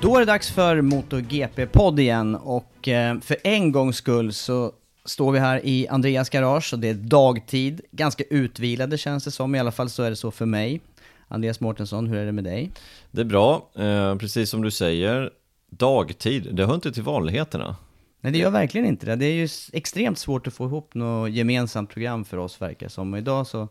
Då är det dags för MotoGP-podd igen och eh, för en gångs skull så står vi här i Andreas garage och det är dagtid. Ganska utvilade känns det som, i alla fall så är det så för mig. Andreas Mårtensson, hur är det med dig? Det är bra, eh, precis som du säger. Dagtid, det hör inte till vanligheterna. Nej, det gör verkligen inte det. Det är ju extremt svårt att få ihop något gemensamt program för oss, verkar som. Och idag så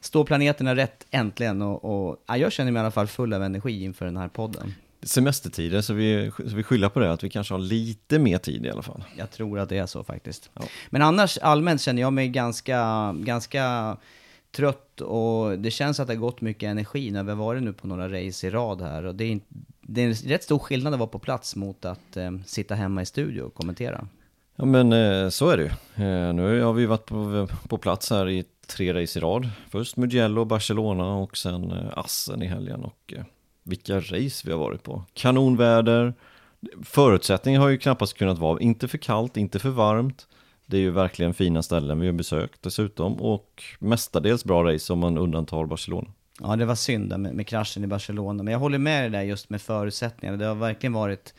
står planeterna rätt äntligen och, och ja, jag känner mig i alla fall full av energi inför den här podden. Semestertider, så vi, så vi skyller på det, att vi kanske har lite mer tid i alla fall. Jag tror att det är så faktiskt. Ja. Men annars allmänt känner jag mig ganska, ganska trött och det känns att det har gått mycket energi när vi har varit nu på några race i rad här. Och det är, det är en rätt stor skillnad att vara på plats mot att eh, sitta hemma i studio och kommentera. Ja men eh, så är det ju. Eh, nu har vi varit på, på plats här i tre race i rad. Först Mugello, Barcelona och sen eh, Assen i helgen. Och eh, vilka race vi har varit på. Kanonväder. Förutsättningarna har ju knappast kunnat vara, inte för kallt, inte för varmt. Det är ju verkligen fina ställen vi har besökt dessutom. Och mestadels bra race om man undantar Barcelona. Ja, det var synd med, med kraschen i Barcelona, men jag håller med dig där just med förutsättningarna. Det har verkligen varit...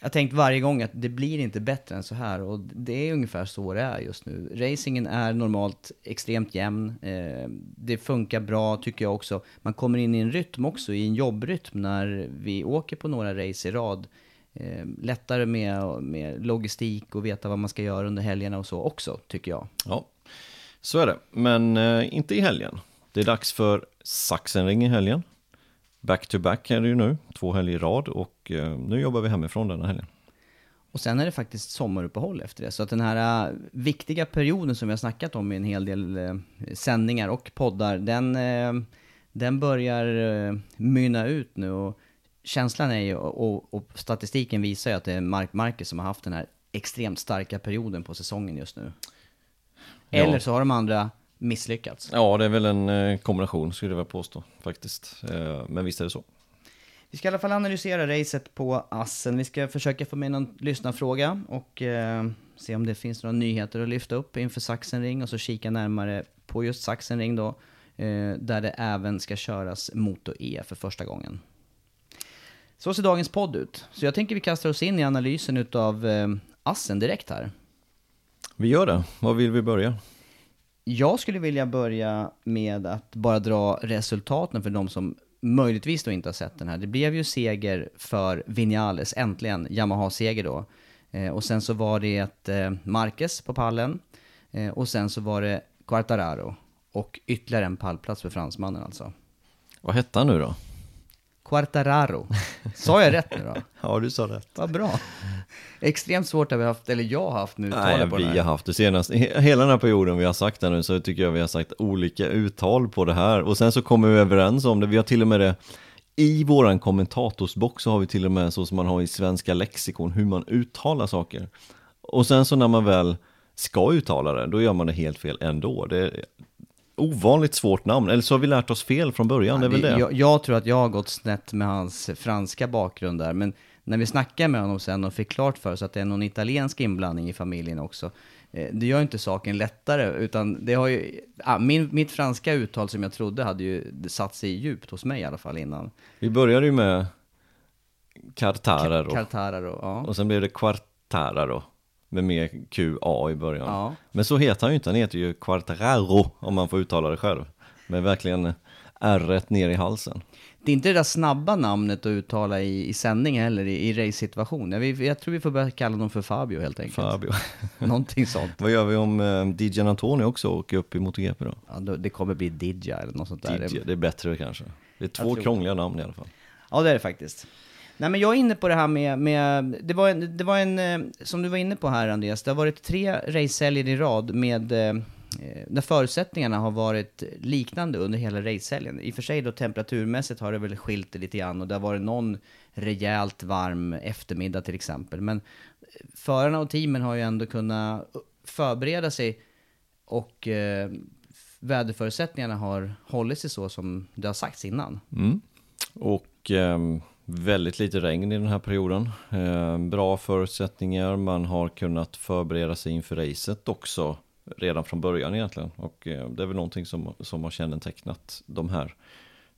Jag har tänkt varje gång att det blir inte bättre än så här och det är ungefär så det är just nu. Racingen är normalt extremt jämn. Eh, det funkar bra tycker jag också. Man kommer in i en rytm också, i en jobbrytm när vi åker på några race i rad. Eh, lättare med, med logistik och veta vad man ska göra under helgerna och så också, tycker jag. Ja, så är det. Men eh, inte i helgen. Det är dags för Sachsenring i helgen. Back to back är det ju nu, två helger i rad och eh, nu jobbar vi hemifrån denna helgen. Och sen är det faktiskt sommaruppehåll efter det. Så att den här äh, viktiga perioden som vi har snackat om i en hel del äh, sändningar och poddar, den, den börjar mynna ut nu. Och känslan är ju, och, och, statistiken visar ju att det är Mark Marquez som har haft den här extremt starka perioden på säsongen just nu. Ja. Eller så har de andra misslyckats. Ja, det är väl en eh, kombination skulle jag väl påstå faktiskt. Eh, men visst är det så. Vi ska i alla fall analysera racet på Assen. Vi ska försöka få med någon lyssnarfråga och eh, se om det finns några nyheter att lyfta upp inför Sachsenring och så kika närmare på just Sachsenring då, eh, där det även ska köras Moto-E för första gången. Så ser dagens podd ut. Så jag tänker vi kastar oss in i analysen utav eh, Assen direkt här. Vi gör det. Var vill vi börja? Jag skulle vilja börja med att bara dra resultaten för de som möjligtvis då inte har sett den här. Det blev ju seger för Vinales, äntligen Yamaha-seger då. Eh, och sen så var det ett eh, Marquez på pallen. Eh, och sen så var det Quartararo. Och ytterligare en pallplats för fransmannen alltså. Vad hette han nu då? Quartararo. Sa jag rätt nu då? Ja, du sa rätt. Vad bra. Extremt svårt har vi haft, eller jag har haft nu, Nej, uttalet på vi har haft det senast. he- Hela den här perioden vi har sagt det nu så tycker jag vi har sagt olika uttal på det här. Och sen så kommer vi överens om det. Vi har till och med det i våran kommentatorsbox så har vi till och med så som man har i svenska lexikon hur man uttalar saker. Och sen så när man väl ska uttala det, då gör man det helt fel ändå. Det ovanligt svårt namn, eller så har vi lärt oss fel från början, det är väl det. Jag, jag tror att jag har gått snett med hans franska bakgrund där, men när vi snackade med honom sen och fick klart för oss att det är någon italiensk inblandning i familjen också, eh, det gör inte saken lättare, utan det har ju, ah, min, mitt franska uttal som jag trodde hade ju satt sig djupt hos mig i alla fall innan. Vi började ju med Cartararo, Cartararo, ja. och sen blev det Quartararo, med mer QA i början. Ja. Men så heter han ju inte, han heter ju Quartararo, om man får uttala det själv. Med verkligen r ner i halsen. Det är inte det där snabba namnet att uttala i, i sändning heller, i, i race-situation. Jag, jag tror vi får börja kalla honom för Fabio helt enkelt. Fabio. Någonting sånt. Vad gör vi om eh, DJ Antoni också åker upp i MotoGP då? Ja, då, det kommer bli Didja eller något sånt där. DJ, det är bättre kanske. Det är två krångliga namn i alla fall. Ja, det är det faktiskt. Nej, men jag är inne på det här med, med det, var en, det var en, eh, som du var inne på här Andreas, det har varit tre racehelger i rad med, eh, eh, där förutsättningarna har varit liknande under hela racehelgen. I och för sig då temperaturmässigt har det väl skilt det lite grann och det har varit någon rejält varm eftermiddag till exempel. Men förarna och teamen har ju ändå kunnat förbereda sig och eh, väderförutsättningarna har hållit sig så som det har sagts innan. Mm. Och eh, väldigt lite regn i den här perioden. Eh, bra förutsättningar, man har kunnat förbereda sig inför racet också redan från början egentligen. Och eh, det är väl någonting som, som har kännetecknat de här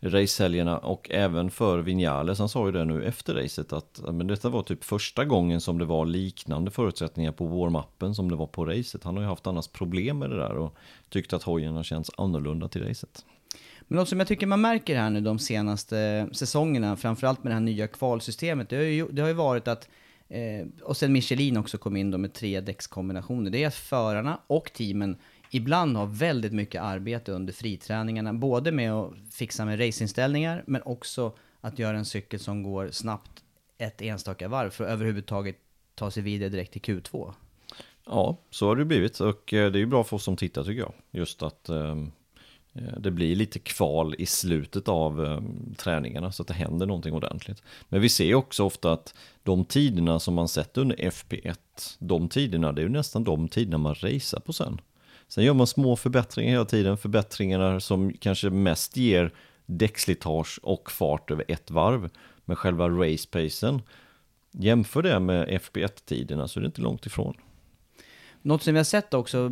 racehelgerna och även för Vinales, han sa ju det nu efter racet att men detta var typ första gången som det var liknande förutsättningar på warm-upen som det var på racet. Han har ju haft annars problem med det där och tyckt att hojen har känts annorlunda till racet. Men något som jag tycker man märker här nu de senaste säsongerna, framförallt med det här nya kvalsystemet, det har ju, det har ju varit att, eh, och sen Michelin också kom in då med tre däckskombinationer, det är att förarna och teamen ibland har väldigt mycket arbete under friträningarna, både med att fixa med racinställningar, men också att göra en cykel som går snabbt ett enstaka varv för att överhuvudtaget ta sig vidare direkt till Q2. Ja, så har det blivit och eh, det är ju bra för oss som tittar tycker jag. Just att eh, Eh, det blir lite kval i slutet av eh, träningarna så att det händer någonting ordentligt. Men vi ser också ofta att de tiderna som man sett under FP1, de tiderna, det är ju nästan de tiderna man racear på sen. Sen gör man små förbättringar hela tiden, förbättringar som kanske mest ger däckslitage och fart över ett varv. Men själva racepacen, jämför det med FP1-tiderna så är det inte långt ifrån. Något som vi har sett också,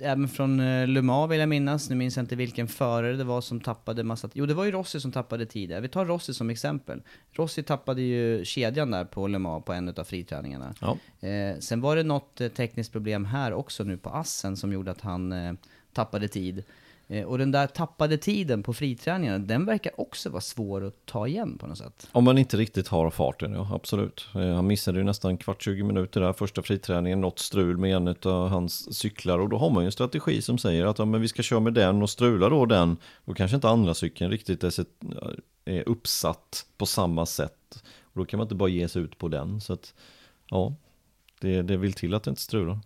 även från eh, Le Mans vill jag minnas, nu minns jag inte vilken förare det var som tappade massa Jo, det var ju Rossi som tappade tid där. Vi tar Rossi som exempel. Rossi tappade ju kedjan där på Le Mans på en av friträningarna. Ja. Eh, sen var det något eh, tekniskt problem här också nu på Assen som gjorde att han eh, tappade tid. Eh, och den där tappade tiden på friträningarna, den verkar också vara svår att ta igen på något sätt. Om man inte riktigt har farten, ja absolut. Eh, han missade ju nästan kvart 20 minuter där första friträningen, något strul med en av hans cyklar och då har man ju en strategi som säger att ja, men vi ska köra med den och strula då den. Då kanske inte andra cykeln riktigt är, eh, är uppsatt på samma sätt. Och då kan man inte bara ge sig ut på den. Så att ja, det, det vill till att det inte strular.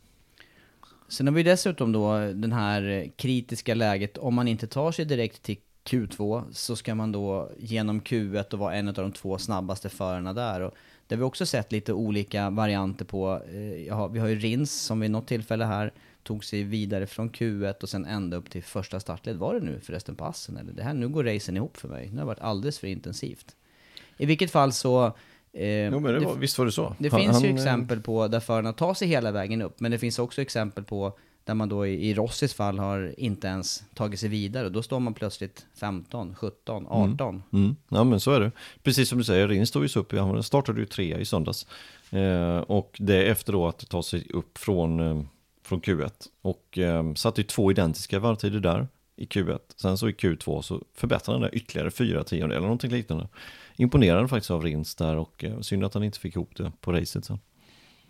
Sen har vi dessutom då den här eh, kritiska läget, om man inte tar sig direkt till Q2 så ska man då genom Q1 och vara en av de två snabbaste förarna där. Och det har vi också sett lite olika varianter på. Eh, ja, vi har ju Rins som vid något tillfälle här tog sig vidare från Q1 och sen ända upp till första startled. Var det nu förresten på Assen eller? Det här, nu går racen ihop för mig. Nu har det varit alldeles för intensivt. I vilket fall så... Eh, Jo men det det- var, visst var det så. det Han- finns ju han, eh, exempel på där förarna tar sig hela vägen upp, men det finns också exempel på där man då i, i Rossis fall har inte ens tagit sig vidare. Då står man plötsligt 15, 17, 18. Mm, ja men så är det. Precis som du säger, Rins stod ju så upp, han startade ju trea i söndags. Eh, och det är efter då att ta sig upp från, eh, från Q1. Och eh, satte ju två identiska varvtider där i Q1. Sen så i Q2 så förbättrade han det ytterligare fyra tiondelar eller någonting liknande. Imponerande faktiskt av Rins där och eh, synd att han inte fick ihop det på racet sen.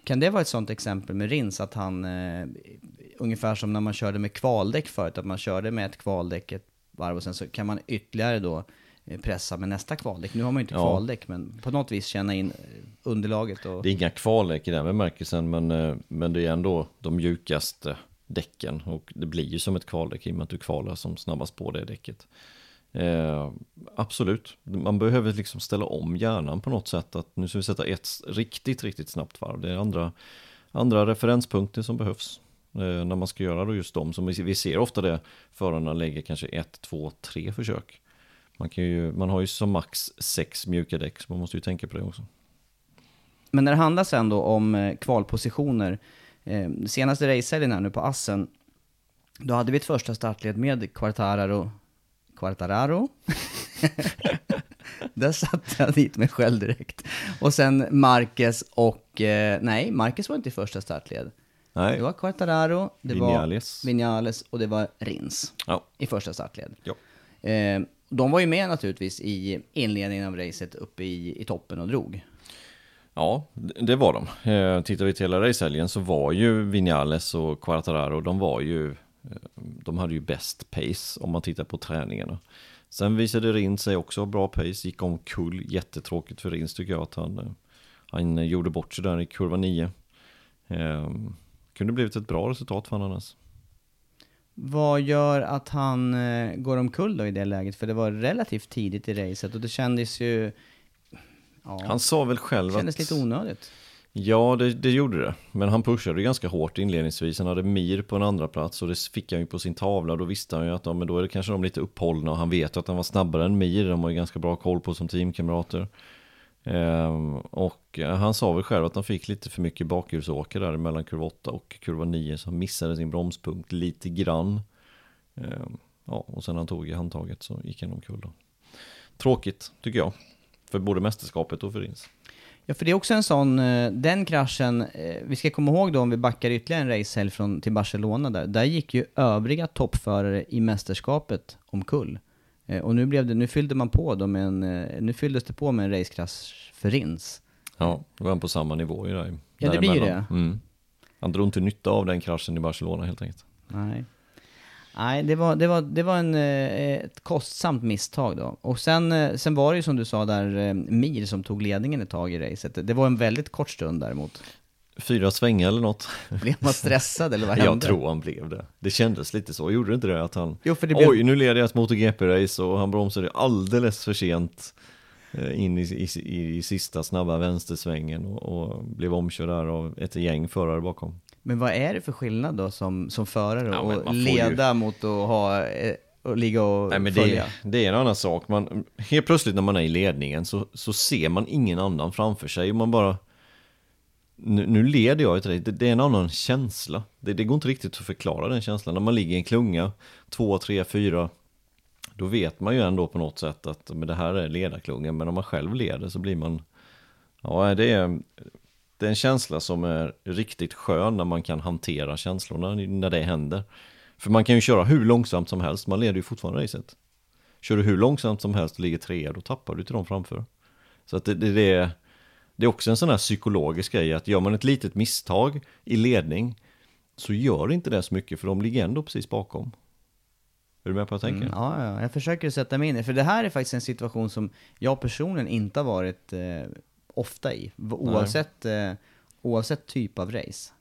Kan det vara ett sånt exempel med Rins, att han, eh, ungefär som när man körde med kvaldäck förut, att man körde med ett kvaldäck ett varv och sen så kan man ytterligare då eh, pressa med nästa kvaldäck. Nu har man ju inte Ja. kvaldäck, men på något vis känna in eh, underlaget och... Det är inga kvaldäck i den bemärkelsen men, eh, men det är ändå de mjukaste däcken och det blir ju som ett kvaldäck i och med att du kvalar som snabbast på det däcket. Eh, absolut, man behöver liksom ställa om hjärnan på något sätt att nu ska vi sätta ett riktigt, riktigt snabbt varv. Det andra, andra referenspunkter som behövs eh, när man ska göra då just dem. Som vi, vi ser ofta det, förarna lägger kanske ett, två, tre försök. Man, kan ju, man har ju som max sex mjuka däck, så man måste ju tänka på det också. Men när det handlar sen då om eh, kvalpositioner, eh, senaste racehelgen här nu på Assen, då hade vi ett första startled med Quartararo. Quartararo? Där satte jag dit mig själv direkt. Och sen Marquez och, eh, nej, Marquez var inte i första startled. Nej, Det var Quartararo, det Vinales. var Vinales och det var Rins ja. i första startled. ja. Eh, de var ju med naturligtvis i inledningen av racet uppe i, i toppen och drog. Ja, det var de. Eh, tittar vi till hela racehelgen så var ju Vinales och Quartararo, de var ju, de hade ju bäst pace om man tittar på träningarna. Sen visade Rins sig också ha bra pace, gick omkull, jättetråkigt för Rins tycker jag att han, eh, han eh, gjorde bort sig där i kurva 9. Eh, kunde blivit ett bra resultat för honom annars. Vad gör att han eh, går omkull då i det läget? För det var relativt tidigt i racet och det kändes ju... Ja, Han sa väl själv kändes att... lite onödigt. Ja, det, det gjorde det. Men han pushade ganska hårt inledningsvis. Han hade Mir på en andra plats och det fick han ju på sin tavla. Då visste han ju att ja, men då är det kanske de lite upphållna och han vet att han var snabbare än Mir. De har ju ganska bra koll på som teamkamrater. Ehm, och eh, han sa väl själv att han fick lite för mycket bakhjulsåker där mellan kurva 8 och kurva 9. Så han missade sin bromspunkt lite grann. Ehm, ja, och sen han tog i handtaget så gick han omkull då. Tråkigt, tycker jag. För både mästerskapet och för Rins. Ja, för det är också en sån, eh, den kraschen, eh, vi ska komma ihåg då om vi backar ytterligare en racehelg från, till Barcelona där, där gick ju övriga toppförare i mästerskapet omkull. Eh, Och nu blev det, nu fyllde man på då med en, nu fylldes det på med en racekrasch för Rins. Ja, då var han på samma nivå ju där. Ja, det blir ju däremellan. Mm. Han drog inte nytta av den kraschen i Barcelona helt enkelt. Nej. Nej, det var, det var, det var en, eh, ett kostsamt misstag då. Och sen, eh, sen var det ju som du sa där, eh, Mir som tog ledningen ett tag i racet. Det var en väldigt kort stund däremot. Fyra svängar eller något. Blev man stressad eller vad hände? Jag tror han blev det. Det kändes lite så, gjorde det inte det? Att han, Jo, för det blev- oj nu leder jag ett MotoGP-race och han bromsade alldeles för sent in i, i, i, i sista snabba vänstersvängen och, och blev omkörd där av ett gäng förare bakom. Men vad är det för skillnad då som, som förare Ja, och får ju- leda mot att ha, eh, och ligga och Nej men följa? det, det är en annan sak. Man, helt plötsligt när man är i ledningen så, så ser man ingen annan framför sig. Man bara... Nu, nu leder jag race. Det, det är en annan känsla. Det, det går inte riktigt att förklara den känslan. När man ligger i en klunga, två, tre, fyra. Då vet man ju ändå på något sätt att men det här är ledarklungan. Men om man själv leder så blir man... Ja, det är, det är en känsla som är riktigt skön när man kan hantera känslorna när det händer. För man kan ju köra hur långsamt som helst, man leder ju fortfarande racet. Kör du hur långsamt som helst och ligger trea, då tappar du till dem framför. Så att det, det, det, är, det är också en sån här psykologisk grej, att gör man ett litet misstag i ledning, så gör inte det så mycket, för de ligger ändå precis bakom. Är du med på vad jag tänker? Mm, ja, ja, jag försöker sätta mig in i För det här är faktiskt en situation som jag personligen inte har varit eh, ofta i. Oavsett, eh, oavsett typ av race.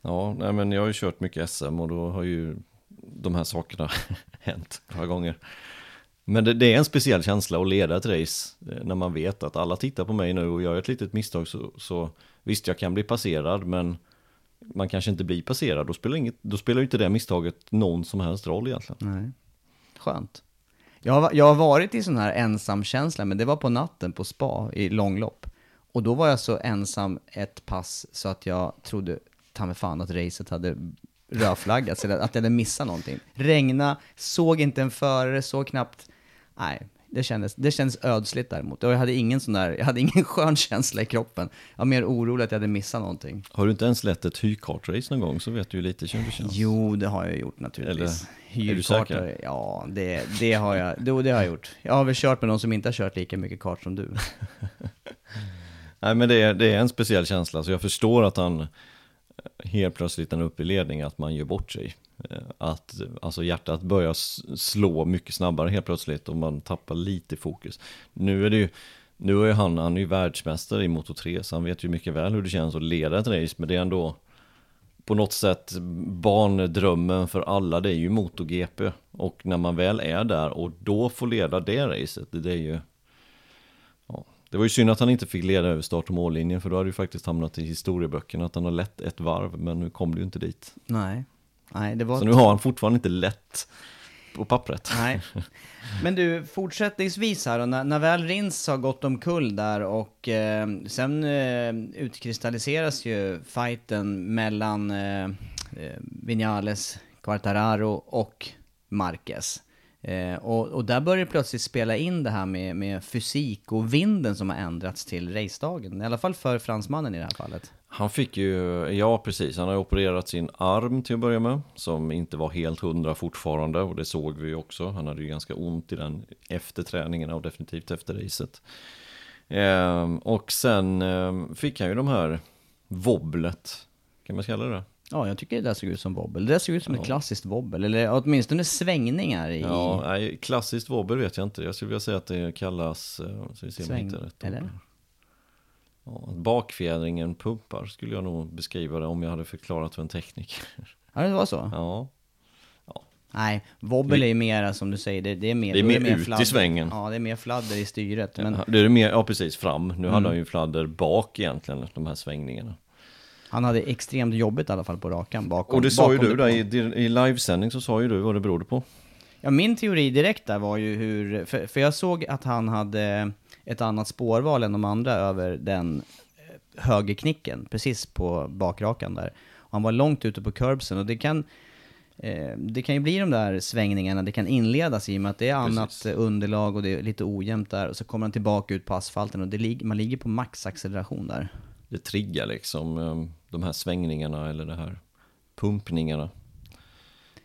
Ja, nej, men jag har ju kört mycket SM och då har ju de här sakerna hänt några gånger. Men det, det är en speciell känsla att leda ett race eh, när man vet att alla tittar på mig nu och gör ett litet misstag så, så visst jag kan bli passerad men man kanske inte blir passerad. Då spelar, inget, då spelar ju inte det misstaget någon som helst roll egentligen. Nej. Skönt. Jag har, jag har varit i sån här ensamkänsla, men det var på natten på spa i långlopp. Och då var jag så ensam ett pass så att jag trodde, ta mig fan att racet hade rödflaggats, eller att jag hade missat någonting. Regna, såg inte en förare, såg knappt, nej, det kändes, det kändes ödsligt däremot. Och jag hade ingen sån där, jag hade ingen skön känsla i kroppen. Jag var mer orolig att jag hade missat någonting. Har du inte ens lett ett hykartrace någon gång så vet du ju lite hur det känns. Jo, det har jag gjort naturligtvis. Eller, är du säker? Ja, det, det har jag. Jo, det har jag gjort. Jag har väl kört med någon som inte har kört lika mycket kart som du. Nej men det är, det är en speciell känsla, så jag förstår att han eh, helt plötsligt är uppe i ledning, att man gör bort sig. Eh, att alltså hjärtat börjar slå mycket snabbare helt plötsligt och man tappar lite fokus. Nu är det ju, nu är han, han är ju världsmästare i Moto 3, så han vet ju mycket väl hur det känns att leda ett race, men det är ändå på något sätt barndrömmen för alla, det är ju MotoGP. Och när man väl är där och då får leda det racet, det är ju, det var ju synd att han inte fick leda över start och mållinjen för då hade ju faktiskt hamnat i historieböckerna att han har lett ett varv men nu kom det ju inte dit. Nej. Nej, det var... Så nu har han fortfarande inte lätt på pappret. Nej. Men du, fortsättningsvis här då, när, när väl Rins har gått omkull där och eh, sen eh, utkristalliseras ju fighten mellan eh, eh Vinales, Quartararo och Marquez. Eh, och, och, där börjar det plötsligt spela in det här med, med fysik och vinden som har ändrats till racedagen. I alla fall för fransmannen i det här fallet. Han fick ju, ja precis, han har opererat sin arm till att börja med. Som inte var helt hundra fortfarande och det såg vi ju också. Han hade ju ganska ont i den efter träningen och definitivt efter racet. Eh, och sen eh, fick han ju de här wobblet, kan man kalla det Ja, jag tycker det där såg ut som wobbel. Det där såg ut som ja. ett klassiskt wobbel, eller åtminstone svängningar i... Ja, nej, klassiskt wobbel vet jag inte. Jag skulle vilja säga att det kallas... Eh, så vi ser Sväng, rätt eller? Ja, bakfjädringen pumpar skulle jag nog beskriva det om jag hade förklarat för en tekniker. Ja, det var så? Ja. ja. Nej, wobbel är ju mer som du säger, det, det är mer... Det är mer, mer ut fladder. i svängen. Ja, det är mer fladder i styret. Men... Ja, det är mer, ja precis, fram. Nu mm. hade han ju fladder bak egentligen, de här svängningarna. Han hade extremt jobbigt i alla fall på rakan bakom. Och det sa ju du där i, i livesändning så sa ju du vad det berodde på. Ja, min teori direkt där var ju hur, för, för jag såg att han hade ett annat spårval än de andra över den eh, högerknicken, precis på bakrakan där. Och han var långt ute på curbsen och det kan, eh, det kan ju bli de där svängningarna, det kan inledas i och med att det är annat precis. underlag och det är lite ojämnt där. Och så kommer han tillbaka ut på asfalten och det, man ligger på maxacceleration där det triggar liksom ehm, de här svängningarna eller de här pumpningarna.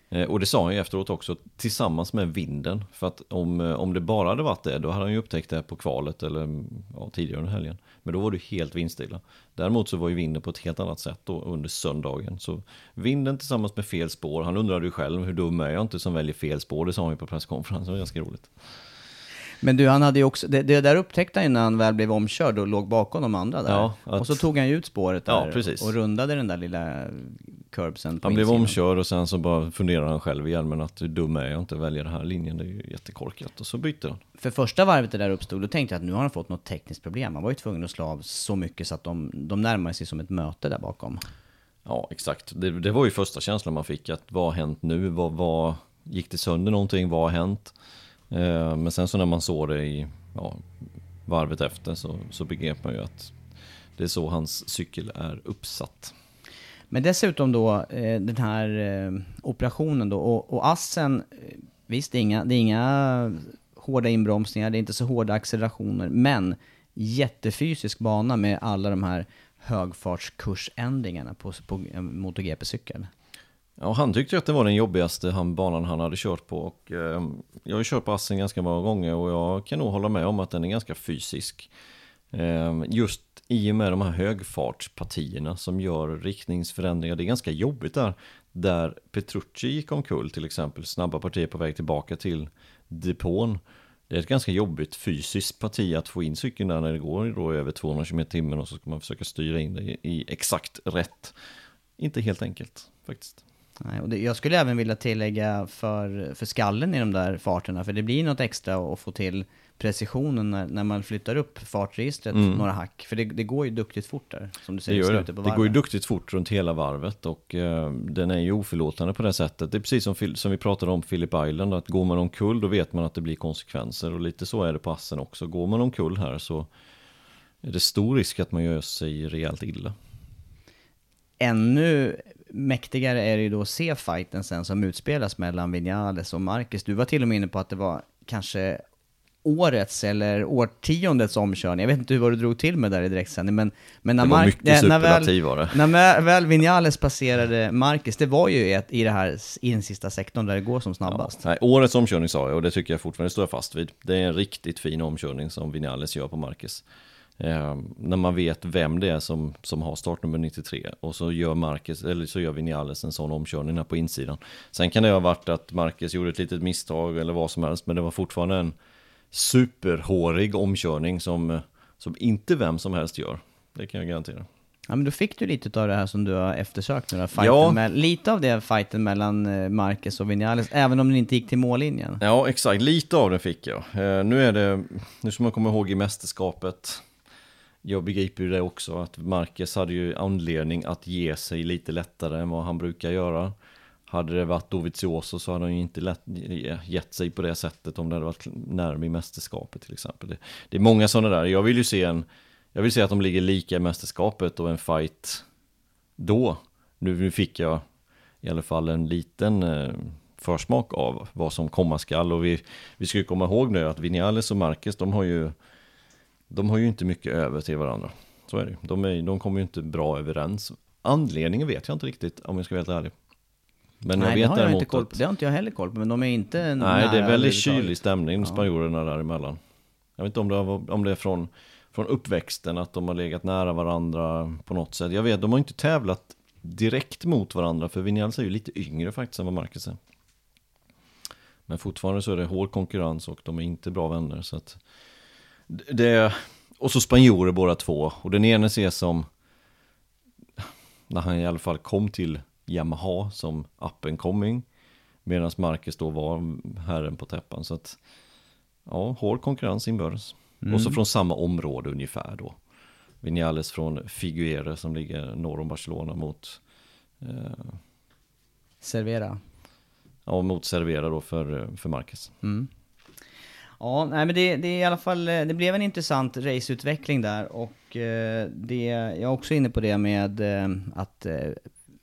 Eh, och det sa han ju efteråt också, tillsammans med vinden. För att om, eh, om det bara hade varit det, då hade han ju upptäckt det på kvalet eller ja, tidigare under helgen. Men då var det helt vindstilla. Däremot så var ju vinden på ett helt annat sätt då under söndagen. Så vinden tillsammans med fel spår, han undrade ju själv hur dum är jag inte som väljer fel spår, det sa han ju på presskonferensen, det var ganska roligt. Men du, han hade ju också, det, det, där upptäckte han ju när han väl blev omkörd och låg bakom de andra där. Ja, att, och så tog han ju ut spåret där ja, och rundade den där lilla curbsen. Han blev omkörd och sen så bara funderade han själv i hjälmen att hur dum är jag inte välja den här linjen, det är ju jättekorkat. Och så bytte han. För första varvet det där uppstod, då tänkte jag att nu har han fått något tekniskt problem. Han var ju tvungen att slå av så mycket så att de, de närmade sig som ett möte där bakom. Ja, exakt. Det, det var ju första känslan man fick, att vad har hänt nu? Vad, vad, gick det sönder någonting? Vad har hänt? Eh, men sen så när man såg det i ja, varvet efter så, så begrep man ju att det är så hans cykel är uppsatt. Men dessutom då eh, den här eh, operationen då och, och assen, visst det är, inga, det är inga hårda inbromsningar, det är inte så hårda accelerationer, men jättefysisk bana med alla de här högfartskursändringarna på, på MotoGP-cykel. Ja, han tyckte att det var den jobbigaste han, banan han hade kört på. Och, eh, jag har kört på Assen ganska många gånger och jag kan nog hålla med om att den är ganska fysisk. Eh, just i och med de här högfartspartierna som gör riktningsförändringar. Det är ganska jobbigt där. Där Petrucci gick omkull till exempel, snabba partier på väg tillbaka till depån. Det är ett ganska jobbigt fysiskt parti att få in cykeln där när det går då över 200 km timmen och så ska man försöka styra in det i exakt rätt. Inte helt enkelt faktiskt. Nej, och det, jag skulle även vilja tillägga för, för skallen i de där farterna, för det blir något extra att få till precisionen när, när man flyttar upp fartregistret mm. några hack. För det, det, går ju duktigt fort där, som du säger det gör det. det går ju duktigt fort runt hela varvet och eh, den är ju oförlåtande på det sättet. Det är precis som, som vi pratade om Philip Island, att går man omkull då vet man att det blir konsekvenser och lite så är det på assen också. Går man omkull här så är det stor risk att man gör sig rejält illa. Ännu mäktigare är det ju då att se fighten sen som utspelas mellan Vinales och Marcus. Du var till och med inne på att det var kanske årets eller årtiondets omkörning. Jag vet inte hur vad du drog till med där i direktsändning, men, men när, det, när, väl, var det. när väl Vinales passerade Marcus, det var ju ett, i det här i den sista sektorn där det går som snabbast. Ja, nej, årets omkörning sa jag och det tycker jag fortfarande står jag fast vid. Det är en riktigt fin omkörning som Vinales gör på Marcus. Eh, när man vet vem det är som, som har startnummer 93 och så gör Marcus, eller så gör Vinales en sån omkörning här på insidan. Sen kan det ha varit att Marcus gjorde ett litet misstag eller vad som helst, men det var fortfarande en superhårig omkörning som, som inte vem som helst gör. Det kan jag garantera. Ja, men då fick du lite av det här som du har eftersökt nu Ja. med, Lite av det fighten mellan eh, Marquez och Vinales, även om den inte gick till mållinjen. Ja, exakt. Lite av det fick jag. Eh, nu är det, nu som man kommer ihåg i mästerskapet, jag begriper ju det också, att Marquez hade ju anledning att ge sig lite lättare än vad han brukar göra. Hade det varit Dovizioso så hade han ju inte lätt, gett sig på det sättet om det hade varit närmare i mästerskapet till exempel. Det, det är många sådana där. Jag vill ju se en, jag vill se att de ligger lika i mästerskapet och en fight då. Nu, nu fick jag i alla fall en liten eh, försmak av vad som komma skall. Och vi, vi ska ju komma ihåg nu att Vinales och Marquez, de har ju, de har ju inte mycket över till varandra. Så är det de, är, de kommer ju inte bra överens. Anledningen vet jag inte riktigt om jag ska vara helt ärlig. Men Nej, jag det vet har jag inte koll på. att, Det har inte jag heller koll på, men de är inte Nej, det är väldigt kylig stämning Ja. spanjorerna däremellan. Jag vet inte om det, har- om det är från, från uppväxten, att de har legat nära varandra på något sätt. Jag vet, de har inte tävlat direkt mot varandra, för Vinales är ju lite yngre faktiskt än vad Marcus är. Men fortfarande så är det hård konkurrens och de är inte bra vänner. Så att det och så spanjorer båda två. Och den ene ses som, när han i alla fall kom till Yamaha som up and coming. Medan Marcus då var herren på täppan. Så att, ja, hård konkurrens inbördes. Och så från samma område ungefär då. Vinales från Figuere som ligger norr om Barcelona mot, eh, Servera. ja, mot Cervera då för, för Marcus. Mm. Ja, nej men det, det är i alla fall, eh, det blev en intressant raceutveckling där och eh, det, jag är också inne på det med eh, att eh,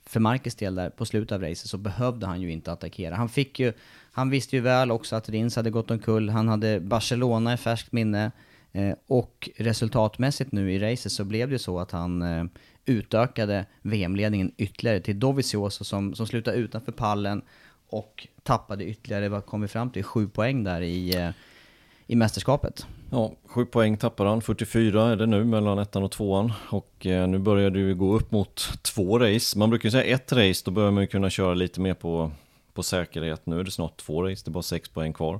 för Marcus del där på slutet av racet så behövde han ju inte attackera. Han fick ju, han visste ju väl också att Rins hade gått omkull, han hade Barcelona i färskt minne eh, och resultatmässigt nu i racet så blev det ju så att han eh, utökade VM-ledningen ytterligare till Dovizioso som, som slutade utanför pallen och tappade ytterligare, vad kom vi fram till, sju poäng där i, eh, i mästerskapet. Ja, sju poäng tappar han, 44 är det nu mellan ettan och tvåan. Och eh, nu börjar det ju gå upp mot två race. Man brukar ju säga ett race, då börjar man ju kunna köra lite mer på, på säkerhet. Nu är det snart två race, det är bara sex poäng kvar.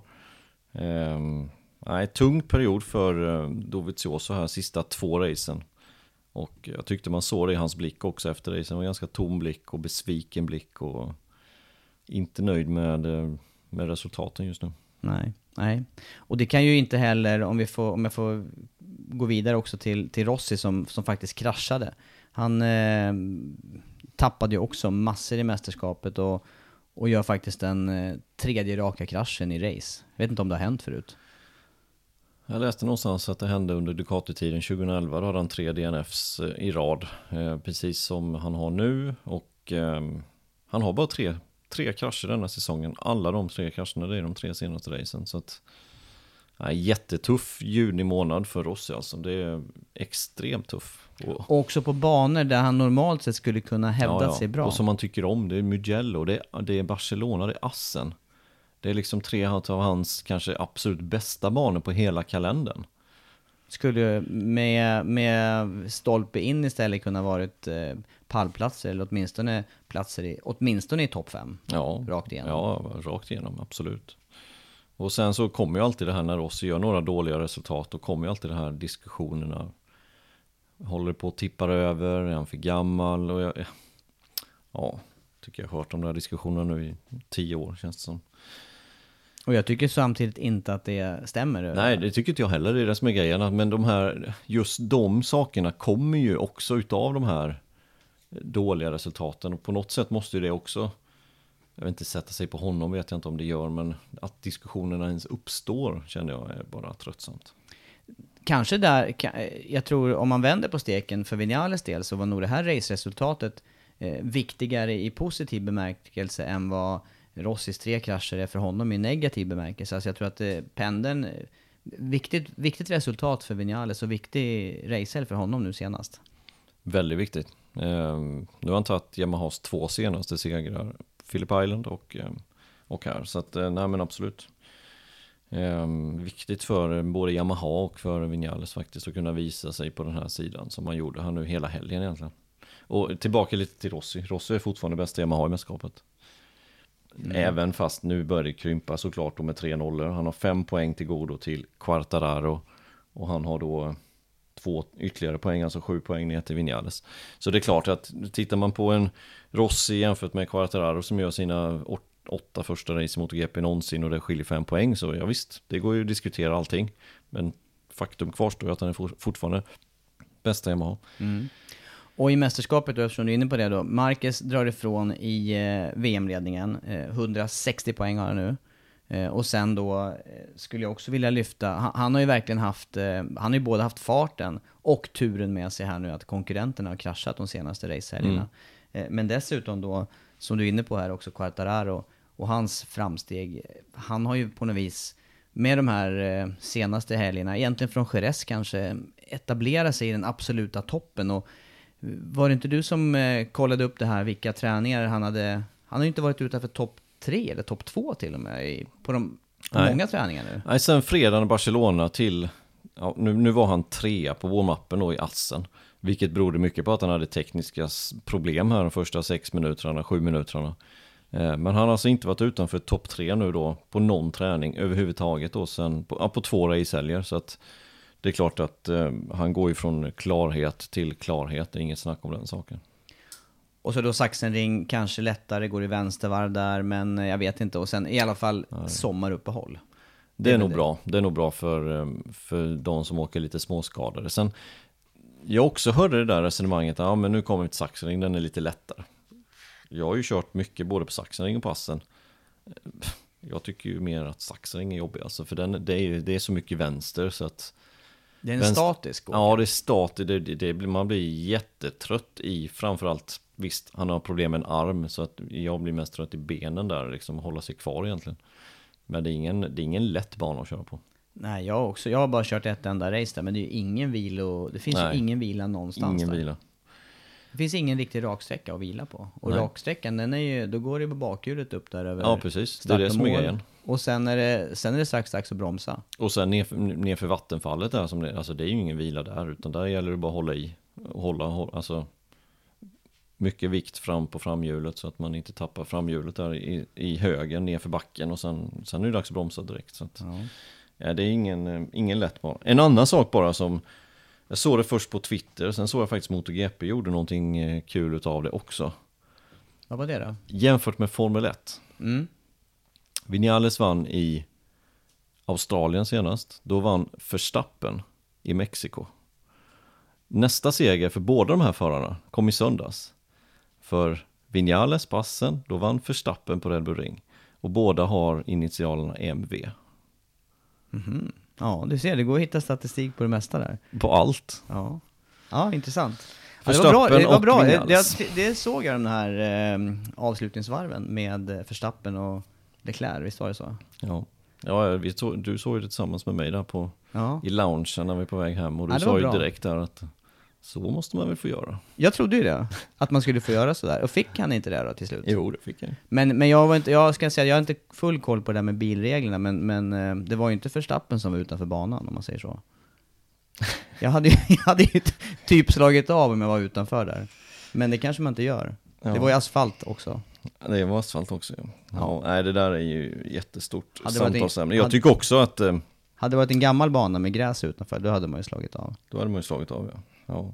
Ehm, nej, tung period för eh, Dovizioso här, sista två racen. Och jag tyckte man såg det i hans blick också efter racen. Det var en ganska tom blick och besviken blick och inte nöjd med, eh, med resultaten just nu. Nej, nej. Och det kan ju inte heller, om, vi får, om jag får gå vidare också till, till Rossi som, som faktiskt kraschade. Han eh, tappade ju också massor i mästerskapet och, och gör faktiskt den eh, tredje raka kraschen i race. Jag vet inte om det har hänt förut. Jag läste någonstans att det hände under Ducati-tiden 2011. Då hade han tre DNFs eh, i rad. Eh, precis som han har nu. Och eh, han har bara tre, tre krascher denna säsongen. Alla de tre krascherna det är de tre senaste racen. Så att, ja, jättetuff juni månad för Rossi alltså. Det är extremt tuff. Och, Och också på banor där han normalt sett skulle kunna hävda Ja, ja. sig bra. Och som man tycker om, det är Mugello, det är, det är Barcelona, det är Assen. Det är liksom tre av hans kanske absolut bästa banor på hela kalendern. Skulle med, med stolpe in istället kunna varit eh, pallplatser eller åtminstone platser i, åtminstone i topp fem. Ja, Rakt igenom. Ja, rakt igenom, absolut. Och sen så kommer ju alltid det här när Rossi gör några dåliga resultat, då kommer ju alltid de här diskussionerna. Håller på att tippa över, är han för gammal? Och jag, ja, tycker jag har hört de där diskussionerna nu i tio år känns det som. Och jag tycker samtidigt inte att det stämmer. Nej, det tycker inte jag heller, det är det som är grejen. Men de här, just de sakerna kommer ju också utav de här dåliga resultaten. Och på något sätt måste ju det också, jag vet inte, sätta sig på honom vet jag inte om det gör, men att diskussionerna ens uppstår känner jag är bara tröttsamt. Kanske där, jag tror om man vänder på steken för Vinales del så var nog det här raceresultatet eh, viktigare i positiv bemärkelse än vad Rossis tre krascher är för honom i negativ bemärkelse. Alltså jag tror att eh, pendeln, eh, viktigt, viktigt resultat för Vinales och viktig racehelg för honom nu senast. Väldigt viktigt. Eh, nu har han tagit Yamahas två senaste segrar, Phillip Island och, eh, och här. Så att, eh, nej men absolut. Eh, viktigt för både Yamaha och för Vinales faktiskt att kunna visa sig på den här sidan som man gjorde här nu hela helgen egentligen. Och tillbaka lite till Rossi. Rossi är fortfarande bästa Yamaha i mästerskapet. Även fast nu börjar det krympa såklart då med tre nollor. Han har fem poäng till godo till Quartararo. Och han har då två ytterligare poäng, alltså sju poäng ner till Vinales. Så det är klart att tittar man på en Rossi jämfört med Quartararo som gör sina åtta första race i MotoGP någonsin och det skiljer fem poäng så ja visst, det går ju att diskutera allting. Men faktum kvarstår att han är fortfarande bästa Yamaha. Mm. Och i mästerskapet, då, eftersom du är inne på det då, Marquez drar ifrån i eh, VM-ledningen, eh, 160 poäng har han nu. Eh, och sen då eh, skulle jag också vilja lyfta, han, han har ju verkligen haft, eh, han har ju både haft farten och turen med sig här nu att konkurrenterna har kraschat de senaste racehelgerna. Mm. men dessutom då, som du är inne på här också, Quartararo och hans framsteg. Han har ju på något vis med de här senaste helgerna, egentligen från Jerez kanske, etablerat sig i den absoluta toppen. Och var det inte du som kollade upp det här, vilka träningar han hade? Han har ju inte varit utanför topp tre eller topp två till och med i, på, de, på många träningar nu. Nej, sen fredagen i Barcelona till, ja, nu, nu var han trea på warm-upen då i Assen. Vilket berodde mycket på att han hade tekniska problem här de första sex minuterna, sju minuterna. Eh, men han har alltså inte varit utanför topp tre nu då på någon träning överhuvudtaget då sen på, ja, på två racehelger. Så att det är klart att eh, han går ju från klarhet till klarhet, det är inget snack om den saken. Och så då Sachsenring, kanske lättare, går i vänstervarv där, men jag vet inte. Och sen i alla fall Nej. sommaruppehåll. Det är, det nog det. bra. Det är nog bra för, eh, för de som åker lite småskadade. Sen, jag också hörde det där resonemanget, ja men nu kommer vi till Sachsenring, den är lite lättare. Jag har ju kört mycket både på Sachsenring och passen. Jag tycker ju mer att Sachsenring är jobbig, alltså för den, det, är, det är så mycket vänster så att det är en statisk åker. Ja, det är statiskt. Det, det, det, man blir jättetrött i framförallt Visst, han har problem med en arm så att jag blir mest trött i benen där, liksom hålla sig kvar egentligen. Men det är ingen, det är ingen lätt bana att köra på. Nej, jag också. Jag har bara kört ett enda race där, men det är ju ingen vila det finns Nej, ju ingen vila någonstans ingen där. vila. Det finns ingen riktig raksträcka att vila på. Och Nej. raksträckan, den är ju, då går det på bakhjulet upp där över Ja, precis. Det är det som är grejen. Och sen är det, sen är det strax dags att bromsa. Och sen nerför, nerför vattenfallet där, som det, alltså det är ju ingen vila där, utan där gäller det bara att hålla i. Hålla, hålla alltså mycket vikt fram på framhjulet så att man inte tappar framhjulet där i, i högen nerför backen och sen, sen är det dags att bromsa direkt. Så att, ja. ja. det är ingen, eh, ingen lätt bana. En annan sak bara som jag såg det först på Twitter, sen såg jag faktiskt MotoGP gjorde någonting eh, kul utav det också. Vad var det då? Jämfört med Formel 1. Mm. Vinales vann i Australien senast. Då vann Verstappen i Mexiko. Nästa seger för båda de här förarna kom i söndags. För Vinales passen, då vann Verstappen på Red Bull Ring. Och båda har initialerna MV. Mm -hmm. Ja, du ser, det går att hitta statistik på det mesta där. På allt. Ja, ja intressant. Ja, det var bra, det, var bra. Det, det, såg jag de här eh, avslutningsvarven med Verstappen och Leclerc, visst var det så? Ja, ja vi tog, du såg ju det tillsammans med mig där på, ja. i loungen när vi var på väg hem och du ja, sa ju bra. direkt där att så måste man väl få göra. Jag trodde ju det, att man skulle få göra sådär. Och fick han inte det då till slut? Jo, det fick han. Men, men jag, var inte, jag ska säga, jag har inte full koll på det där med bilreglerna, men, men eh, det var ju inte Förstappen som var utanför banan, om man säger så. Jag hade ju, jag hade ju typ slagit av om jag var utanför där. Men det kanske man inte gör. Ja. Det var ju asfalt också. Det var asfalt också, ja. Ja. nej, det där är ju jättestort samtalsämne. Jag tycker också att... Eh, hade det varit en gammal bana med gräs utanför, då hade man ju slagit av. Då hade man ju slagit av, ja. Ja,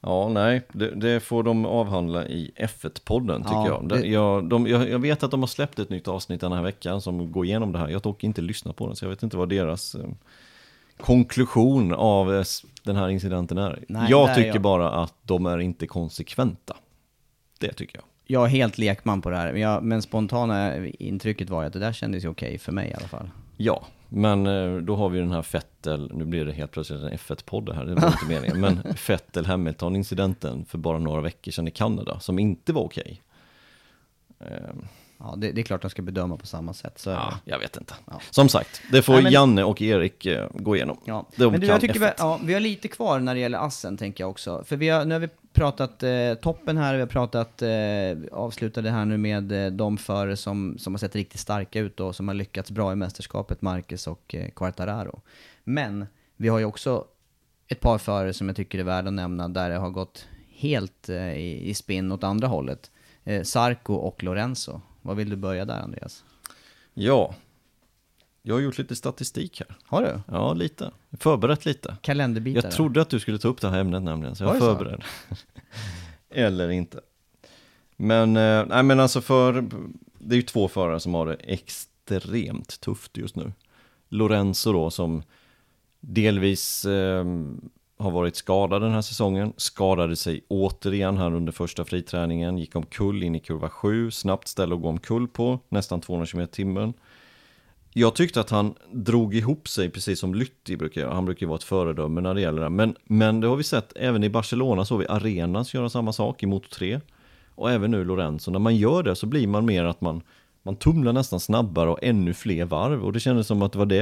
ja nej, det, det får de avhandla i F1-podden tycker ja, jag. Det... Jag, de, jag. jag. vet att de har släppt ett nytt avsnitt den här veckan som går igenom det här. Jag dock inte lyssnat på den, så jag vet inte vad deras eh, konklusion av eh, den här incidenten är. Nej, jag tycker jag. bara att de är inte konsekventa. Det tycker jag. Jag är helt lekman på det här, men, jag, men spontana intrycket var att det där kändes ju okej okay för mig i alla fall. Ja, men eh, då har vi den här Fettel, nu blir det helt plötsligt en F1-podd här, det var inte meningen, men Fettel Hamilton-incidenten för bara några veckor sedan i Kanada, som inte var okej. Okay. Ja, det, det, är klart de ska bedöma på samma sätt. Så ja, jag vet inte. Ja. Som sagt, det får Nej, men... Janne och Erik uh, gå igenom. Ja. men du, jag tycker vi, ja, vi har lite kvar när det gäller Assen, tänker jag också. För vi har, nu har vi pratat eh, toppen här, vi har pratat, eh, avslutade här nu med eh, de förare som, som har sett riktigt starka ut och som har lyckats bra i mästerskapet, Marcus och eh, Quartararo. Men vi har ju också ett par förare som jag tycker är värda att nämna, där det har gått helt eh, i, i spinn åt andra hållet. Eh, Sarko och Lorenzo. Vad vill du börja där, Andreas? Ja, Jag har gjort lite statistik här. Har du? Ja, lite. Förberett lite. Kalenderbitare? Jag trodde att du skulle ta upp det här ämnet nämligen, så jag Var är det så? förberedd. Eller inte. Men, eh, nej men alltså för, det är ju två förare som har det extremt tufft just nu. Lorenzo då som delvis eh, har varit skadad den här säsongen, skadade sig återigen här under första friträningen, gick omkull in i kurva 7, snabbt ställe att gå omkull på, nästan 200 km timmen. Jag tyckte att han drog ihop sig precis som Lytti brukar göra. Han brukar ju vara ett föredöme när det gäller det. Men, men det har vi sett även i Barcelona såg vi Arenas göra samma sak i Moto 3. Och även nu Lorenzo. När man gör det så blir man mer att man, man tumlar nästan snabbare och ännu fler varv. Och det kändes som att det var det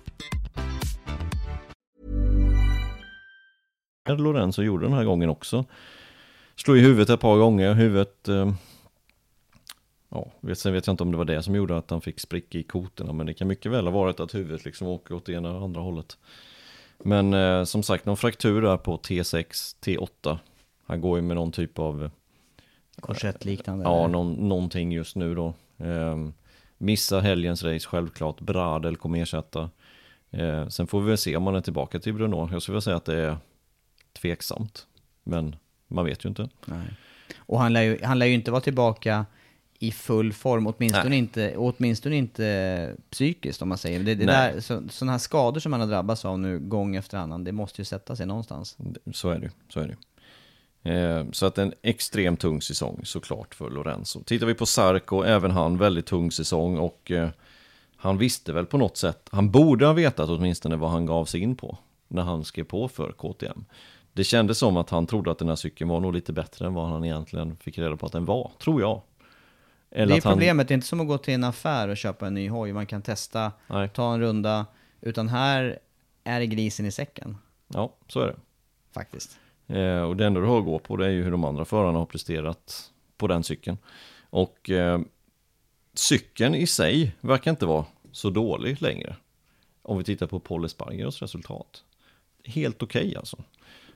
Lorenzo gjorde den här gången också. Slog i huvudet ett par gånger, huvudet... Eh, ja, vet, sen vet jag inte om det var det som gjorde att han fick spricka i koterna, men det kan mycket väl ha varit att huvudet liksom åker åt ena och andra hållet. Men eh, som sagt, någon fraktur där på T6, T8. Han går ju med någon typ av... Korsettliknande? Ja, eller? någon, någonting just nu då. Eh, missa helgens race självklart. Bradel kommer ersätta. Eh, sen får vi väl se om man är tillbaka till Bruno. Jag skulle vilja säga att det är tveksamt. Men man vet ju inte. Nej. Och han lär, ju, han lär ju inte vara tillbaka i full form, åtminstone, Nej. inte, åtminstone inte psykiskt om man säger. Det, det Nej. där, så, sådana här skador som han har drabbats av nu gång efter annan, det måste ju sätta sig någonstans. Så är det så är det. Eh, Så att en extremt tung säsong såklart för Lorenzo. Tittar vi på Sarko, även han väldigt tung säsong och eh, han visste väl på något sätt, han borde ha vetat åtminstone vad han gav sig in på när han skrev på för KTM. Det kändes som att han trodde att den här cykeln var nog lite bättre än vad han egentligen fick reda på att den var, tror jag. Eller det är att han- problemet, det är inte som att gå till en affär och köpa en ny hoj, man kan testa, Nej. ta en runda, utan här är det grisen i säcken, Ja, så är det. faktiskt. Eh, och det enda du har att gå på det är ju hur de andra förarna har presterat på den cykeln. Och eh, cykeln i sig verkar inte vara så dålig längre. Om vi tittar på Paul Espargaros resultat. Helt okej alltså.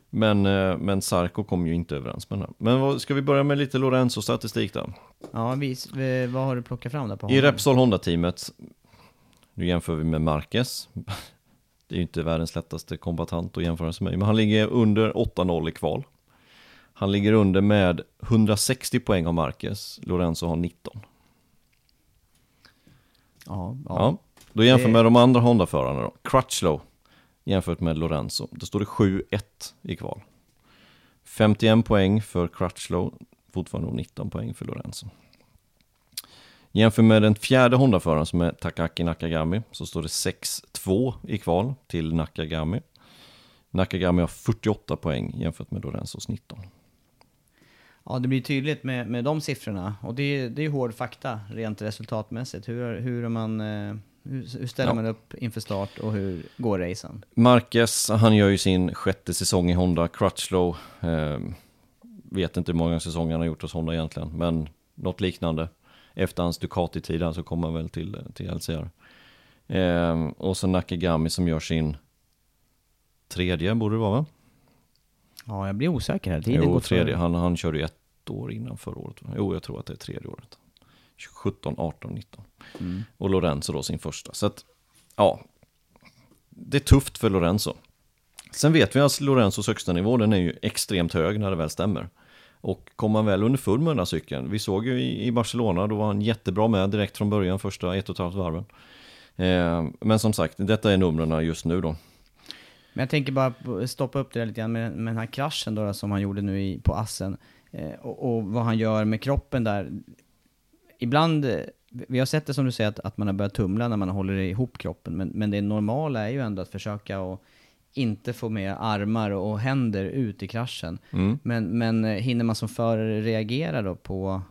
Men, eh, men Sarko kom ju inte överens med den. Men vad, ska vi börja med lite Lorenzo-statistik då? Ja, vis, vad har du plockat fram där på I honom? Repsol Honda-teamet, nu jämför vi med Marquez. Det är ju inte världens lättaste kombatant att jämföra sig med, men han ligger under 8-0 i kval. Han ligger under med 160 poäng av Marquez, Lorenzo har 19. Ja, ja. Ja. Då jämför Det- med de andra Honda-förarna då. Crutchlow jämfört med Lorenzo. Då står det 7-1 i kval. 51 poäng för Crutchlow, fortfarande 19 poäng för Lorenzo. Jämför med den fjärde Honda-föraren som är Takaki Nakagami så står det 6-2 i kval till Nakagami. Nakagami har 48 poäng jämfört med Lorenzos 19. Ja, det blir tydligt med, med de siffrorna. Och det, är- det är hård fakta rent resultatmässigt. Hur, hur, man, eh, hur, hur ställer Ja. man upp inför start och hur går racen? Marquez, han gör ju sin sjätte säsong i Honda. Crutchlow, eh, vet inte hur många säsonger han har gjort hos Honda egentligen, men något liknande. Efter hans Ducati-tid så kommer han väl till, till LCR. Eh, och så Nakagami som gör sin tredje, borde det vara va? Ja, jag blir osäker här. Tiden Jo, tredje. för- Han, han körde ju ett år innan förra året. Jo, jag tror att det är tredje året. 17, 18, 19. Mm. Och Lorenzo då sin första. Så att, ja. Det är tufft för Lorenzo. Sen vet vi att Lorenzos högsta nivå, den är ju extremt hög när det väl stämmer. Och kom han väl under full med den här cykeln, vi såg ju i, Barcelona, då var han jättebra med direkt från början, första ett och ett halvt varven. Eh, men som sagt, detta är numren just nu då. Men jag tänker bara stoppa upp det där lite grann med, med den här kraschen då, som han gjorde nu i, på Assen. Eh, och, och vad han gör med kroppen där. Ibland, eh, vi har sett det som du säger, att, att man har börjat tumla när man håller ihop kroppen. Men, men det normala är ju ändå att försöka att inte få med armar och händer ut i kraschen. Mm. Men, men eh, hinner man som förare reagera då på...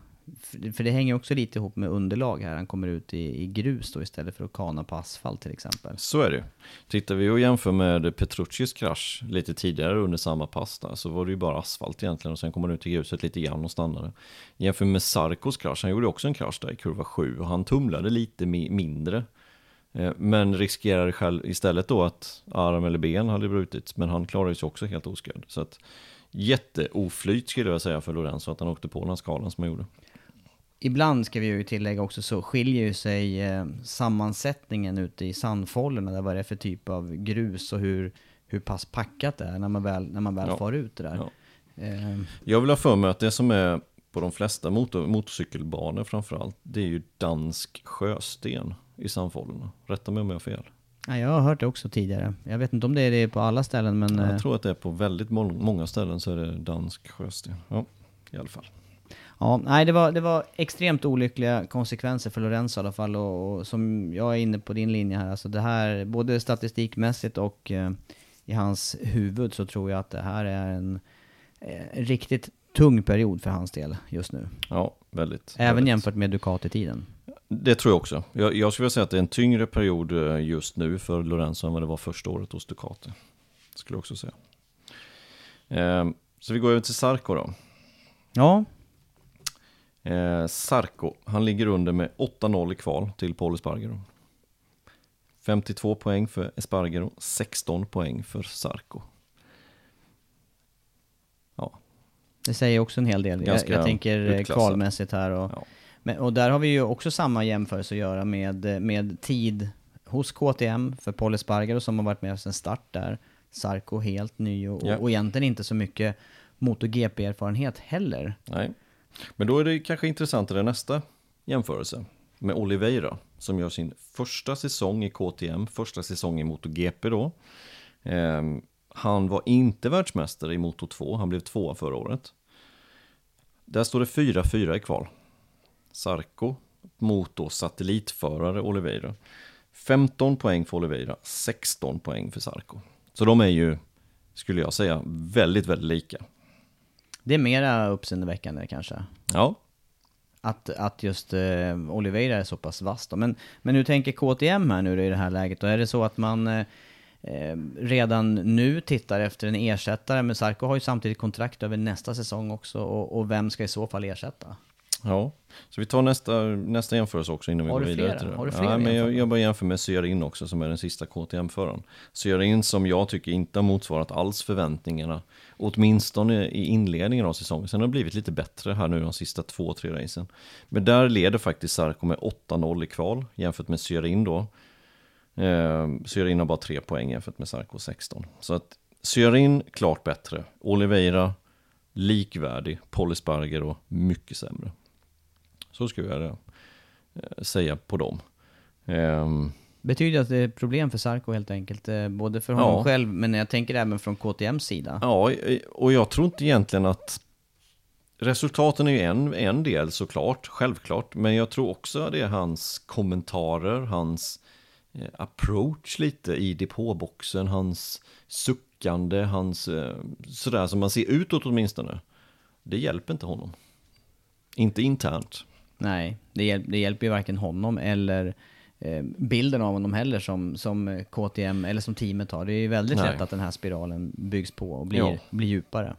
För för det hänger också lite ihop med underlag här. Han kommer ut i, i grus då istället för att kana på asfalt till exempel. Så är det. Tittar vi och jämför med Petruccis krasch lite tidigare under samma pass där, så var det ju bara asfalt egentligen och sen kom han ut i gruset lite grann och stannade. Jämför med Sarkos krasch, han gjorde också en krasch där i kurva 7 och han tumlade lite mi- mindre. Eh, men riskerade själv istället då att arm eller ben hade brutits, men han klarade sig också helt oskadd. Så att jätteoflyt skulle jag säga för Lorenzo att han åkte på den här skalan som han gjorde. Ibland ska vi ju tillägga också så skiljer ju sig eh, sammansättningen ute i sandfållorna, där vad det är för typ av grus och hur, hur pass packat det är när man väl, när man väl Ja. far ut det där. Ja. Eh, Jag vill ha för mig att det som är på de flesta motor, motorcykelbanor framförallt, det är ju dansk sjösten i sandfållorna. Rätta mig om jag har fel. ja, jag har hört det också tidigare. Jag vet inte om det är det på alla ställen, men... eh, Jag tror att det är på väldigt må- många ställen så är det dansk sjösten. Ja, i alla fall. Ja, nej det var, det var extremt olyckliga konsekvenser för Lorenzo i alla fall och, och som jag är inne på din linje här, alltså det här, både statistikmässigt och eh, i hans huvud så tror jag att det här är en eh, riktigt tung period för hans del just nu. Ja, väldigt. Även väldigt. jämfört med Ducati-tiden. Det tror jag också. Jag, jag skulle vilja säga att det är en tyngre period eh, just nu för Lorenzo än vad det var första året hos Ducati. Skulle jag också säga. Ehm, så vi går över till Sarko då. Ja, Eh, Sarko, han ligger under med 8-0 i kval till Paul Espargaro. 52 poäng för Espargaro, 16 poäng för Sarko. Ja, det säger också en hel del. Jag, jag tänker eh, utklassat. kvalmässigt här och, Ja. men, och där har vi ju också samma jämförelse att göra med, med tid hos KTM för Paul Espargaro som har varit med sedan start där. Sarko helt ny och, Ja. och egentligen inte så mycket MotoGP-erfarenhet heller. nej. Men då är det kanske intressant i den nästa jämförelse med Oliveira som gör sin första säsong i KTM, första säsong i MotoGP då. Eh, han var inte världsmästare i Moto 2, han blev tvåa förra året. Där står det 4-4 i kval. Sarko mot då satellitförare Oliveira. 15 poäng för Oliveira, 16 poäng för Sarko. Så de är ju, skulle jag säga, väldigt, väldigt lika. Det är mera uppseendeväckande kanske. Ja, Att, att just eh, Oliveira är så pass vass då. Men, men hur tänker KTM här nu då i det här läget? Och är det så att man eh, eh, redan nu tittar efter en ersättare? Men Sarko har ju samtidigt kontrakt över nästa säsong också. Och, och vem ska i så fall ersätta? Ja, så vi tar nästa, nästa jämförelse också innan vi Har går du vidare flera? till det. Har du flera ja, men jag, jag bara jämför med Syarin också som är den sista KTM-föraren. Syarin som jag tycker inte har motsvarat alls förväntningarna, åtminstone i inledningen av säsongen. Sen har det blivit lite bättre här nu de sista två, tre racen. Men där leder faktiskt Sarko med 8-0 i kval jämfört med Syarin då. Eh, Syarin har bara tre poäng jämfört med Sarko 16. Så att Syarin klart bättre, Oliveira likvärdig, Paul och mycket sämre. Så skulle jag eh, säga på dem. Eh, Betyder att det är problem för Sarko helt enkelt? Eh, både för honom Ja. själv, men jag tänker även från KTMs sida. ja, och jag tror inte egentligen att resultaten är ju en, en del såklart, självklart. Men jag tror också att det är hans kommentarer, hans eh, approach lite i depåboxen, hans suckande, hans eh, sådär som man ser utåt åtminstone. Det hjälper inte honom. Inte internt. Nej, det, hjäl det hjälper ju varken honom eller bilden av honom heller som, som eh, KTM eller som teamet har. Det är ju väldigt Nej. lätt att den här spiralen byggs på och blir, Ja. blir djupare,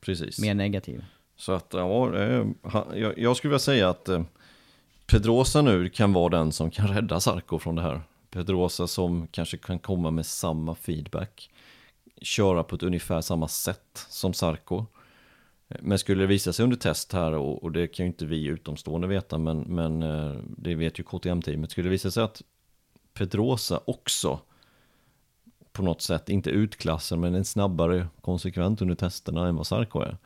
Precis. mer negativ. Så att, ja, eh, jag skulle vilja säga att eh, Pedrosa nu kan vara den som kan rädda Sarko från det här. Pedrosa som kanske kan komma med samma feedback. Köra på ett ungefär samma sätt som Sarko. Men skulle det visa sig under test här, och, och det kan ju inte vi utomstående veta, men, men eh, det vet ju KTM-teamet. Skulle det visa sig att Pedrosa också på något sätt, inte utklassar, men en snabbare konsekvent under testerna än vad Sarko är.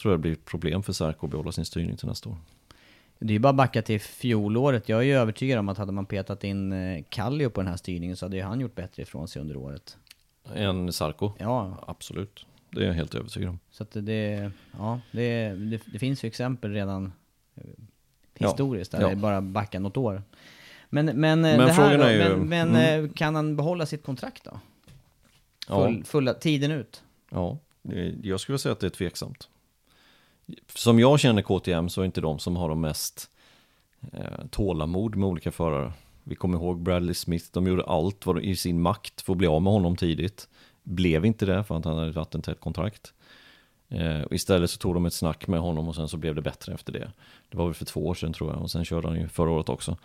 Tror jag det blir ett problem för Sarko att behålla sin styrning till nästa år. Det är ju bara att backa till fjolåret. Jag är ju övertygad om att hade man petat in eh, Kallio på den här styrningen så hade ju han gjort bättre ifrån sig under året. En Sarko? Ja. Absolut. Det är jag helt övertygad om. Så att det, ja, det, det, det finns ju exempel redan eh, historiskt, där Ja. det bara backa något år. Men, men, eh, Men det här då, är ju- men, men mm. eh, kan han behålla sitt kontrakt då? Ja. Full, fulla tiden ut? Ja, det- jag skulle säga att det är tveksamt. Som jag känner KTM så är inte de som har de mest eh, tålamod med olika förare. Vi kommer ihåg Bradley Smith, de gjorde allt vad i sin makt för att bli av med honom tidigt. Blev inte det för att han hade ett vattentätt kontrakt. Eh, istället så tog de ett snack med honom och sen så blev det bättre efter det. Det var väl för två år sedan tror jag och sen körde han ju förra året också.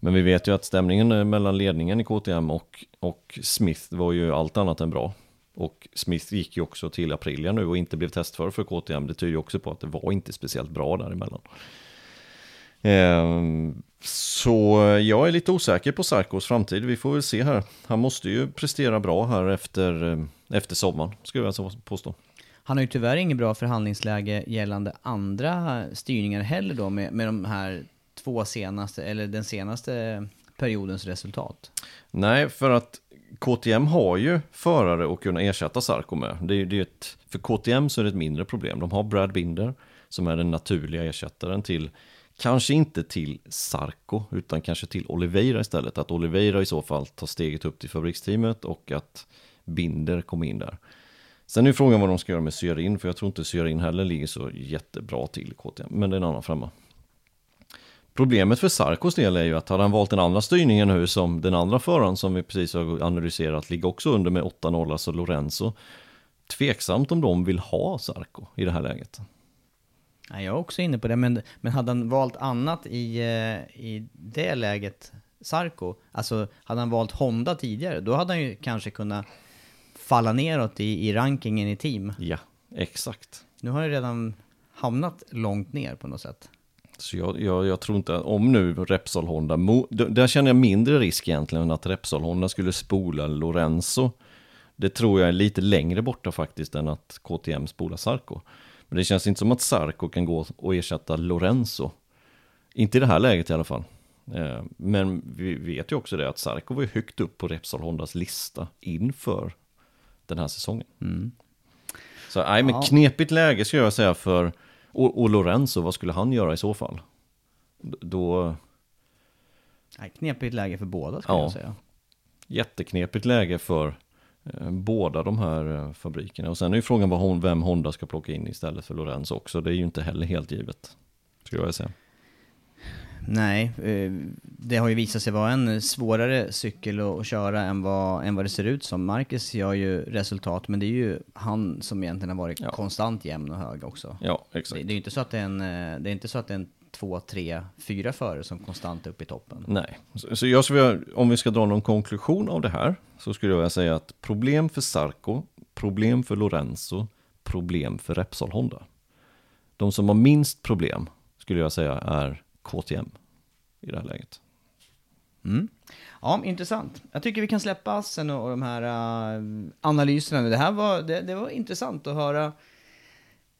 Men vi vet ju att stämningen eh, mellan ledningen i KTM och, och Smith var ju allt annat än bra. Och Smith gick ju också till Aprilia nu och inte blev testförare för KTM. Det tyder ju också på att det var inte speciellt bra däremellan. Ehm, så jag är lite osäker på Sarkos framtid. Vi får väl se här. Han måste ju prestera bra här efter, eh, efter sommaren, skulle jag alltså påstå. Han har ju tyvärr inget bra förhandlingsläge gällande andra styrningar heller då med, med de här två senaste, eller den senaste periodens resultat. Nej, för att KTM har ju förare att kunna ersätta Sarko med. Det är, det är ett, för KTM så är det ett mindre problem. De har Brad Binder som är den naturliga ersättaren till, kanske inte till Sarko, utan kanske till Oliveira istället. Att Oliveira i så fall tar steget upp till fabriksteamet och att Binder kommer in där. Sen är frågan vad de ska göra med Syarin, för jag tror inte Syarin heller ligger så jättebra till KTM, men det är en annan femma. Problemet för Sarkos del är ju att hade han valt den andra styrningen nu som den andra föraren som vi precis har analyserat ligger också under med 8-0, alltså Lorenzo. Tveksamt om de vill ha Sarko i det här läget. Nej, jag är också inne på det, men, men hade han valt annat i, eh, i det läget, Sarko, alltså hade han valt Honda tidigare, då hade han ju kanske kunnat falla neråt i, i rankingen i team. Ja, exakt. Nu har han ju redan hamnat långt ner på något sätt. Så jag, jag, jag tror inte, om nu Repsol Honda, mo- där känner jag mindre risk egentligen att Repsol Honda skulle spola Lorenzo. Det tror jag är lite längre borta faktiskt än att KTM spolar Sarko. Men det känns inte som att Sarko kan gå och ersätta Lorenzo. Inte i det här läget i alla fall. Eh, Men vi vet ju också det att Sarko var ju högt upp på Repsol Hondas lista inför den här säsongen. Så nej, men Ja. knepigt läge skulle jag säga för, och, och Lorenzo, vad skulle han göra i så fall? Då, Nej, knepigt läge för båda skulle Ja. jag säga. jätteknepigt läge för båda de här eh, fabrikerna. Och sen är ju frågan vad hon, vem Honda ska plocka in istället för Lorenzo också. Det är ju inte heller helt givet, skulle jag säga. Nej, eh, det har ju visat sig vara en svårare cykel att köra än vad, än vad det ser ut som. Marcus gör ju resultat, men det är ju han som egentligen har varit Ja. konstant jämn och hög också. Ja, Det, exakt. det är ju inte så att det är en, eh, det är inte så att det är en två, tre, fyra förare som konstant är uppe i toppen. Nej, så, så jag skulle, om vi ska dra någon konklusion av det här så skulle jag säga att problem för Sarko, problem för Lorenzo, problem för Repsol Honda. De som har minst problem skulle jag säga är KTM i det här läget. Mm. Ja, intressant. Jag tycker vi kan släppa Assen och, de här eh, analyserna. Det här var, det, det var intressant att höra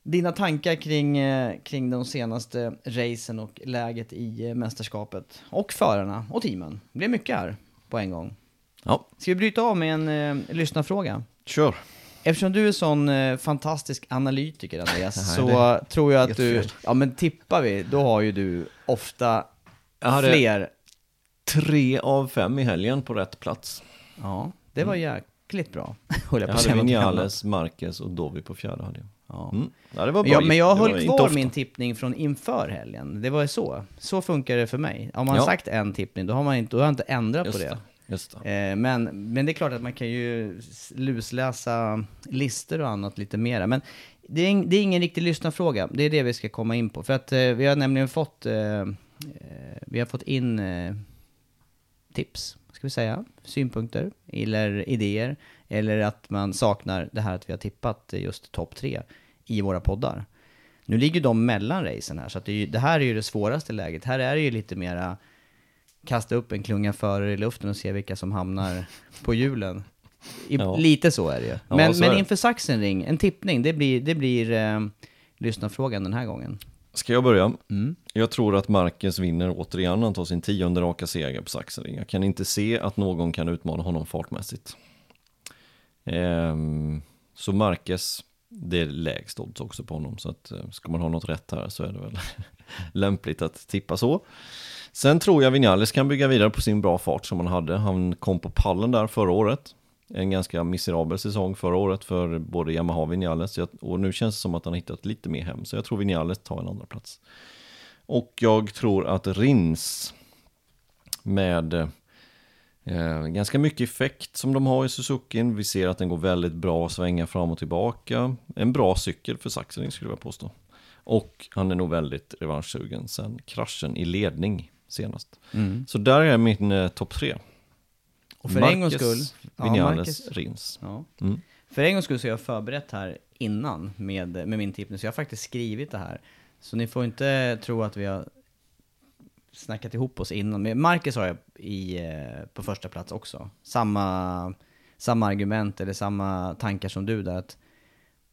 dina tankar kring, eh, kring de senaste racen och läget i eh, mästerskapet. Och förarna och teamen. Det blev mycket här på en gång. Ja, Ska vi bryta av med en eh, lyssnarfråga? kör. Eftersom du är sån eh, fantastisk analytiker Andreas, så tror jag att du, ja men tippar vi, då har ju du ofta Jag fler. tre av fem i helgen på rätt plats. Ja, det var jäkligt bra. Jag säga hade. Vinales, Marquez och Dovi på fjärde hade jag. Ja. Mm. Ja, det var bra. Ja, men jag Det höll kvar min tippning från inför helgen. Det var så. Så funkar det för mig. Om man har Ja. sagt en tippning, då har, man inte, då har jag inte ändrat Just på det. det. Eh, men, men det är klart att man kan ju lusläsa listor och annat lite mera. Men det är, det är ingen riktig lyssnarfråga. Det är det vi ska komma in på. För att eh, vi har nämligen fått, eh, eh, vi har fått in eh, tips, ska vi säga, synpunkter eller idéer. Eller att man saknar det här att vi har tippat just topp tre i våra poddar. Nu ligger de mellan racen här, så det, ju, det här är ju det svåraste läget. Här är det ju lite mera kasta upp en klunga förare i luften och se vilka som hamnar på hjulen. I, Ja. Lite så är det ju. Ja, Men, så men det. inför Sachsenring, en tippning, det blir, det blir eh, lyssnarfrågan den här gången. Ska jag börja? Mm. Jag tror att Marquez vinner återigen, han tar sin tionde raka seger på Sachsenring. Jag kan inte se att någon kan utmana honom fartmässigt. Ehm, så Marquez, det är lägst odds också på honom, så att eh, ska man ha något rätt här så är det väl lämpligt att tippa så. Sen tror jag Vinales kan bygga vidare på sin bra fart som han hade. Han kom på pallen där förra året. En ganska miserabel säsong förra året för både Yamaha och Vinales. Och nu känns det som att han har hittat lite mer hem. Så jag tror Vinales tar en andra plats. Och jag tror att Rins med eh, ganska mycket effekt som de har i Suzukin. Vi ser att den går väldigt bra att svänga fram och tillbaka. En bra cykel för Sachsenring skulle jag påstå. Och han är nog väldigt revanschsugen sen kraschen i ledning senast. Så där är min eh, topp tre. Och för en gångs skull... Ja, Vinales, Marquez- Rins. Ja. Mm. För en gångs skull så har jag förberett här innan med, med min tippning, så jag har faktiskt skrivit det här. Så ni får inte tro att vi har snackat ihop oss innan. Men Marcus har jag i, eh, på första plats också. Samma, samma argument eller samma tankar som du där. Att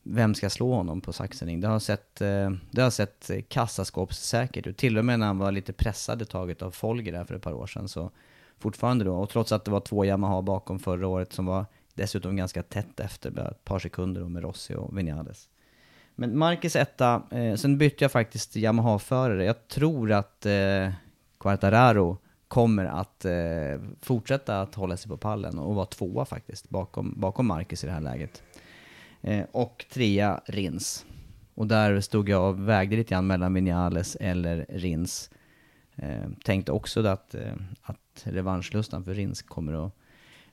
vem ska slå honom på Saxening? Det har sett, eh, det har sett kassaskåpssäkert ut. Till och med när han var lite pressad ett taget av Folger där för ett par år sedan. Så fortfarande då, och trots att det var två Yamaha bakom förra året som var dessutom ganska tätt efter, bara ett par sekunder då med Rossi och Vinales. Men Marcus etta, eh, sen bytte jag faktiskt Yamaha-förare. Jag tror att eh, Quartararo kommer att eh, fortsätta att hålla sig på pallen och vara tvåa faktiskt, bakom, bakom Marcus i det här läget. Eh, och trea Rins. Och där stod jag och vägde lite grann mellan Vinales eller Rins. Eh, tänkte också att, eh, att revanschlustan för Rins kommer att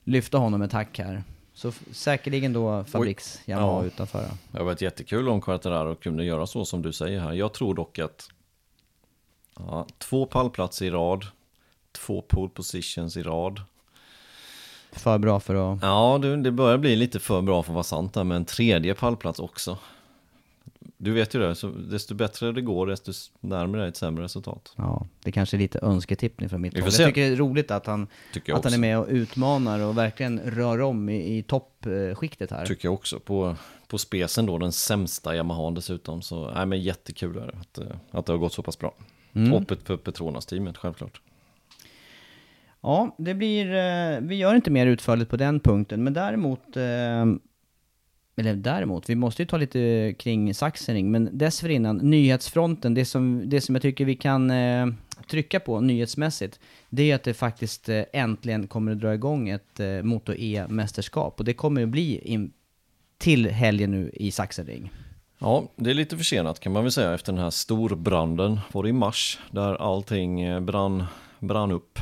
lyfta honom ett hack här. Så säkerligen då Fabriks Yamaha Ja. utanför. Det har varit jättekul om Quartararo kunde göra så som du säger här. Jag tror dock att ja, två pallplatser i rad, två pole positions i rad. För bra för att... Ja, det, börjar bli lite för bra för att vara sant där, men en tredje pallplats också. Du vet ju det, så desto bättre det går, desto närmare är ett sämre resultat. Ja, det kanske är lite önsketippning från mitt håll. Jag tycker det är roligt att han, att han är med och utmanar och verkligen rör om i, i toppskiktet här. Tycker jag också. På, på spesen då, den sämsta Yamahan dessutom. Så nej, men jättekul är det att, eh, att det har gått så pass bra. Mm. Och för Petronas-teamet, självklart. Ja, det blir, eh, vi gör inte mer utförligt på den punkten, men däremot, eh, eller däremot, vi måste ju ta lite kring Sachsenring, men dessförinnan, nyhetsfronten, det som, det som jag tycker vi kan eh, trycka på nyhetsmässigt, det är att det faktiskt äntligen kommer att dra igång ett Moto E-mästerskap, och det kommer att bli in, till helgen nu i Sachsenring. Ja, det är lite försenat kan man väl säga efter den här storbranden. Var det i mars där allting eh, brann, brann upp.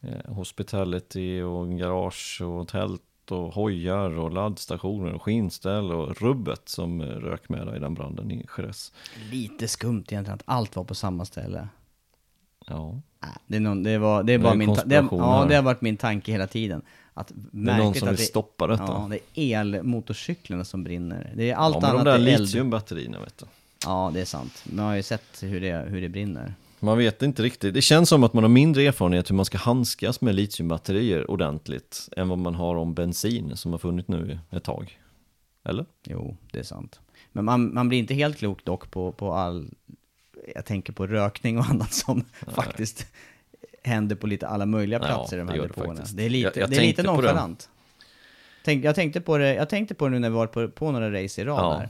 Eh, hospitality och garage och tält och hojar och laddstationer och skinställ och rubbet som eh, rök med i den branden i Jerez. Lite skumt egentligen att allt var på samma ställe. Ja, Nej, Det är, någon, det var, det är Det är min det, Ja, det har varit min tanke hela tiden. Att det är någon som vill det, stoppa detta. Ja, det är elmotorcyklarna som brinner. Det är allt ja, men annat de där litiumbatterierna vet du. Ja, det är sant. Man har ju sett hur det, hur det brinner. Man vet inte riktigt. Det känns som att man har mindre erfarenhet hur man ska handskas med litiumbatterier ordentligt än vad man har om bensin som har funnits nu ett tag. Eller? Jo, det är sant. Men man, man blir inte helt klok dock på, på all... Jag tänker på rökning och annat som faktiskt händer på lite alla möjliga Ja, platser i de här det depåerna. Det är lite, Jag- jag det är lite det. nonchalant. Tänk, jag, tänkte på det, jag tänkte på det nu när vi var på, på några race i rad Ja.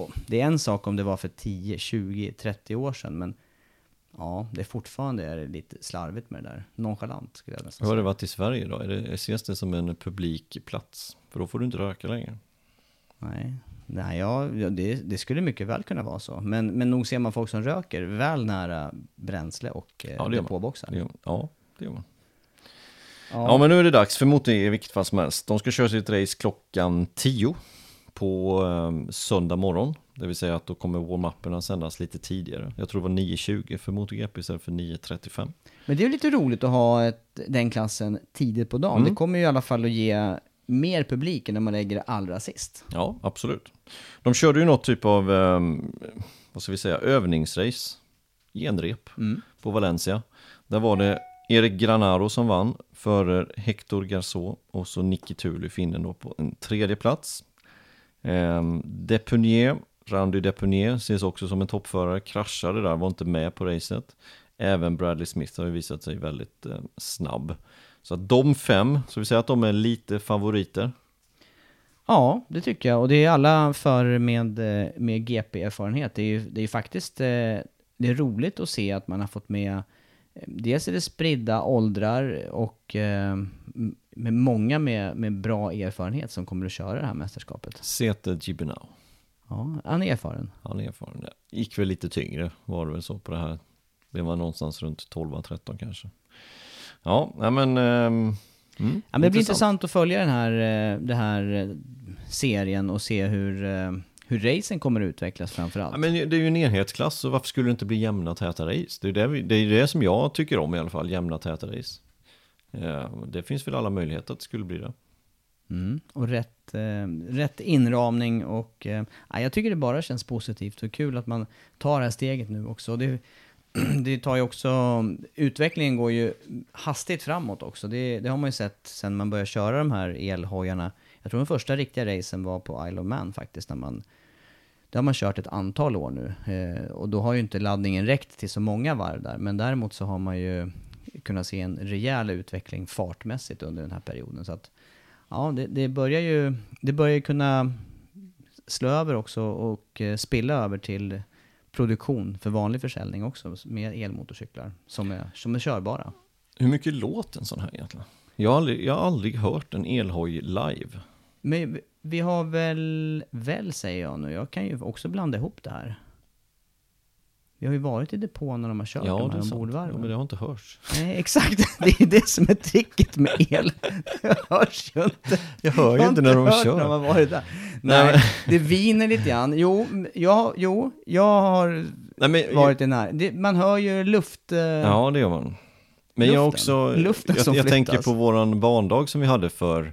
Och det är en sak om det var för 10, 20, 30 år sedan, men ja, det är fortfarande lite slarvigt med det där. Nonchalant skulle jag nästan Hur har det säga. varit i Sverige då? Är det, ses det som en publik plats? För då får du inte röka längre. Nej, Nej ja, det, det skulle mycket väl kunna vara så. Men, men nog ser man folk som röker väl nära bränsle och eh, Ja, depåboxar. Det ja, det gör man. Ja. Ja, men nu är det dags för Moto E i vilket fall som helst. De ska köra sitt race klockan 10 på eh, söndag morgon. Det vill säga att då kommer warm-upperna sändas lite tidigare. Jag tror det var 9.20 för MotoGP istället för 9.35. Men det är ju lite roligt att ha ett, den klassen tidigt på dagen. Mm. Det kommer ju i alla fall att ge mer publik än när man lägger det allra sist. Ja, absolut. De körde ju något typ av, eh, vad ska vi säga, övningsrace, genrep på Valencia. Där var det Erik Granaro som vann före Hector Garçot och så Nicky Thuli, finnen då på en tredje plats. Eh, Depunier, Randy Depunier ses också som en toppförare, kraschade där, var inte med på racet. Även Bradley Smith har ju visat sig väldigt eh, snabb. Så att de fem, så vi säger att de är lite favoriter. Ja, det tycker jag. Och det är alla för med, eh, med GP-erfarenhet. Det är ju det är faktiskt eh, det är roligt att se att man har fått med eh, Dels är det spridda åldrar och med många med, med bra erfarenhet som kommer att köra det här mästerskapet. Sete Gibinau. Ja, han är erfaren. Han är erfaren. Ja. Gick väl lite tyngre var det väl så på det här. Det var någonstans runt 12-13 kanske. Ja, nej men... ehm, mm, Ja, men det blir intressant att följa den här, eh, den här eh, serien och se hur, eh, hur racen kommer att utvecklas framförallt. Ja, men det är ju en enhetsklass, så varför skulle det inte bli jämna täta race? Det är det, vi, det, är det som jag tycker om i alla fall, jämna täta race. Ja, det finns väl alla möjligheter att det skulle bli det. Mm. Och rätt, eh, rätt inramning och eh, ja, jag tycker det bara känns positivt och kul att man tar det här steget nu också. Det, det tar ju också, utvecklingen går ju hastigt framåt också. Det, det har man ju sett sen man började köra de här elhojarna. Jag tror den första riktiga racen var på Isle of Man faktiskt, när man det har man kört ett antal år nu eh, och då har ju inte laddningen räckt till så många varv där. Men däremot så har man ju kunnat se en rejäl utveckling fartmässigt under den här perioden. Så att ja, det, det börjar ju det börjar ju kunna slå över också och eh, spilla över till produktion för vanlig försäljning också med elmotorcyklar som är, som är körbara. Hur mycket låter en sån här egentligen? Jag har aldrig, jag har aldrig hört en elhoj live. Men vi- har väl, väl säger jag nu, jag kan ju också blanda ihop det här. Vi har ju varit i depån när de har kört Ja, de här ombordvarven. Ja, men det har inte hörts. Nej, exakt. Det är det som är tricket med el. Det hörs ju inte. Jag hör ju har inte när de kör. När de har varit där. Nej, Nej, det viner lite grann. Jo, jag, jo, jag har Nej, men, varit i när. Man hör ju luft... eh, Ja, det gör man. Men jag Luften. också, Luften jag, som jag tänker på våran barndag som vi hade för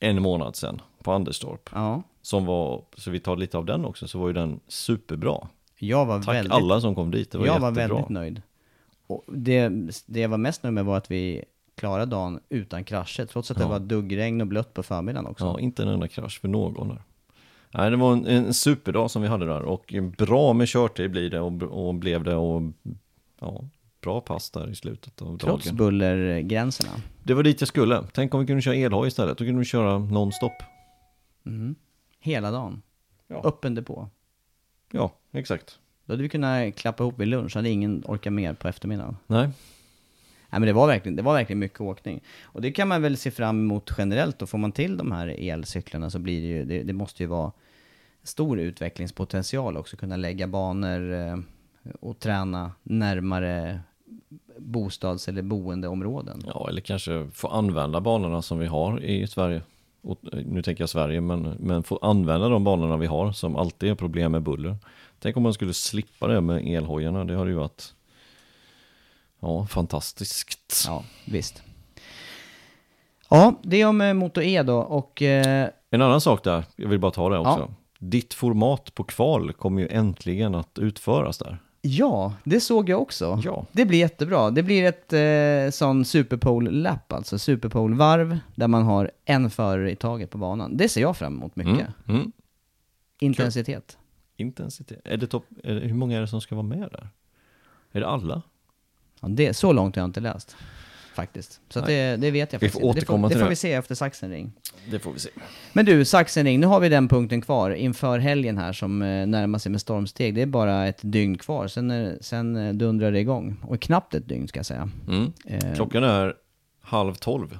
en månad sedan på Anderstorp. ja. Som var, så vi tar lite av den också, så var ju den superbra. Jag var Tack väldigt... alla som kom dit, det var jag var jättebra. väldigt nöjd. Och det, det jag var mest nöjd med var att vi klarade dagen utan krascher, trots att det Ja. var duggregn och blött på förmiddagen också. Ja, inte en enda krasch för någon där. Nej, det var en, en superdag som vi hade där och bra med körtid blir det och, och blev det och ja, bra pass där i slutet av Trots dagen. bullergränserna. Det var dit jag skulle. Tänk om vi kunde köra elhoj istället, då kunde vi köra nonstop. Mm. Hela dagen. Ja. Öppen depå. Ja, exakt. Då hade vi kunnat klappa ihop vid lunch, hade ingen orkat mer på eftermiddagen. Nej, Nej men det var, verkligen, det var verkligen mycket åkning. Och det kan man väl se fram emot generellt då. Får man till de här elcyklarna så blir det ju, det, det måste ju vara stor utvecklingspotential också. Kunna lägga banor eh, och träna närmare bostads eller boendeområden. ja, eller kanske få använda banorna som vi har i Sverige. Och, nu tänker jag Sverige, men, men få använda de banorna vi har som alltid är problem med buller. Tänk om man skulle slippa det med elhojarna, det hade ju varit ja, fantastiskt. Ja, visst. Ja, det är om eh, Moto E då och eh, En annan sak där, jag vill bara ta det också. Ja. Ditt format på kval kommer ju äntligen att utföras där. Ja, det såg jag också. Ja. Det blir jättebra. Det blir ett eh, sån Superpole-lapp, alltså Superpole-varv, där man har en förare i taget på banan. Det ser jag fram emot mycket. Mm. Mm. Intensitet. Intensitet. Är det topp, hur många är det som ska vara med där? Är det alla? Ja, det, så långt har jag inte läst, faktiskt. Så att det, det vet jag Vi faktiskt får inte. återkomma det till får det. vi se efter Sachsenring. Det får vi se. Men du, Sachsenring, nu har vi den punkten kvar inför helgen här som eh, närmar sig med stormsteg. Det är bara ett dygn kvar, sen, är- sen eh, dundrar det igång. Och knappt ett dygn ska jag säga. Mm. Eh, Klockan är halv tolv.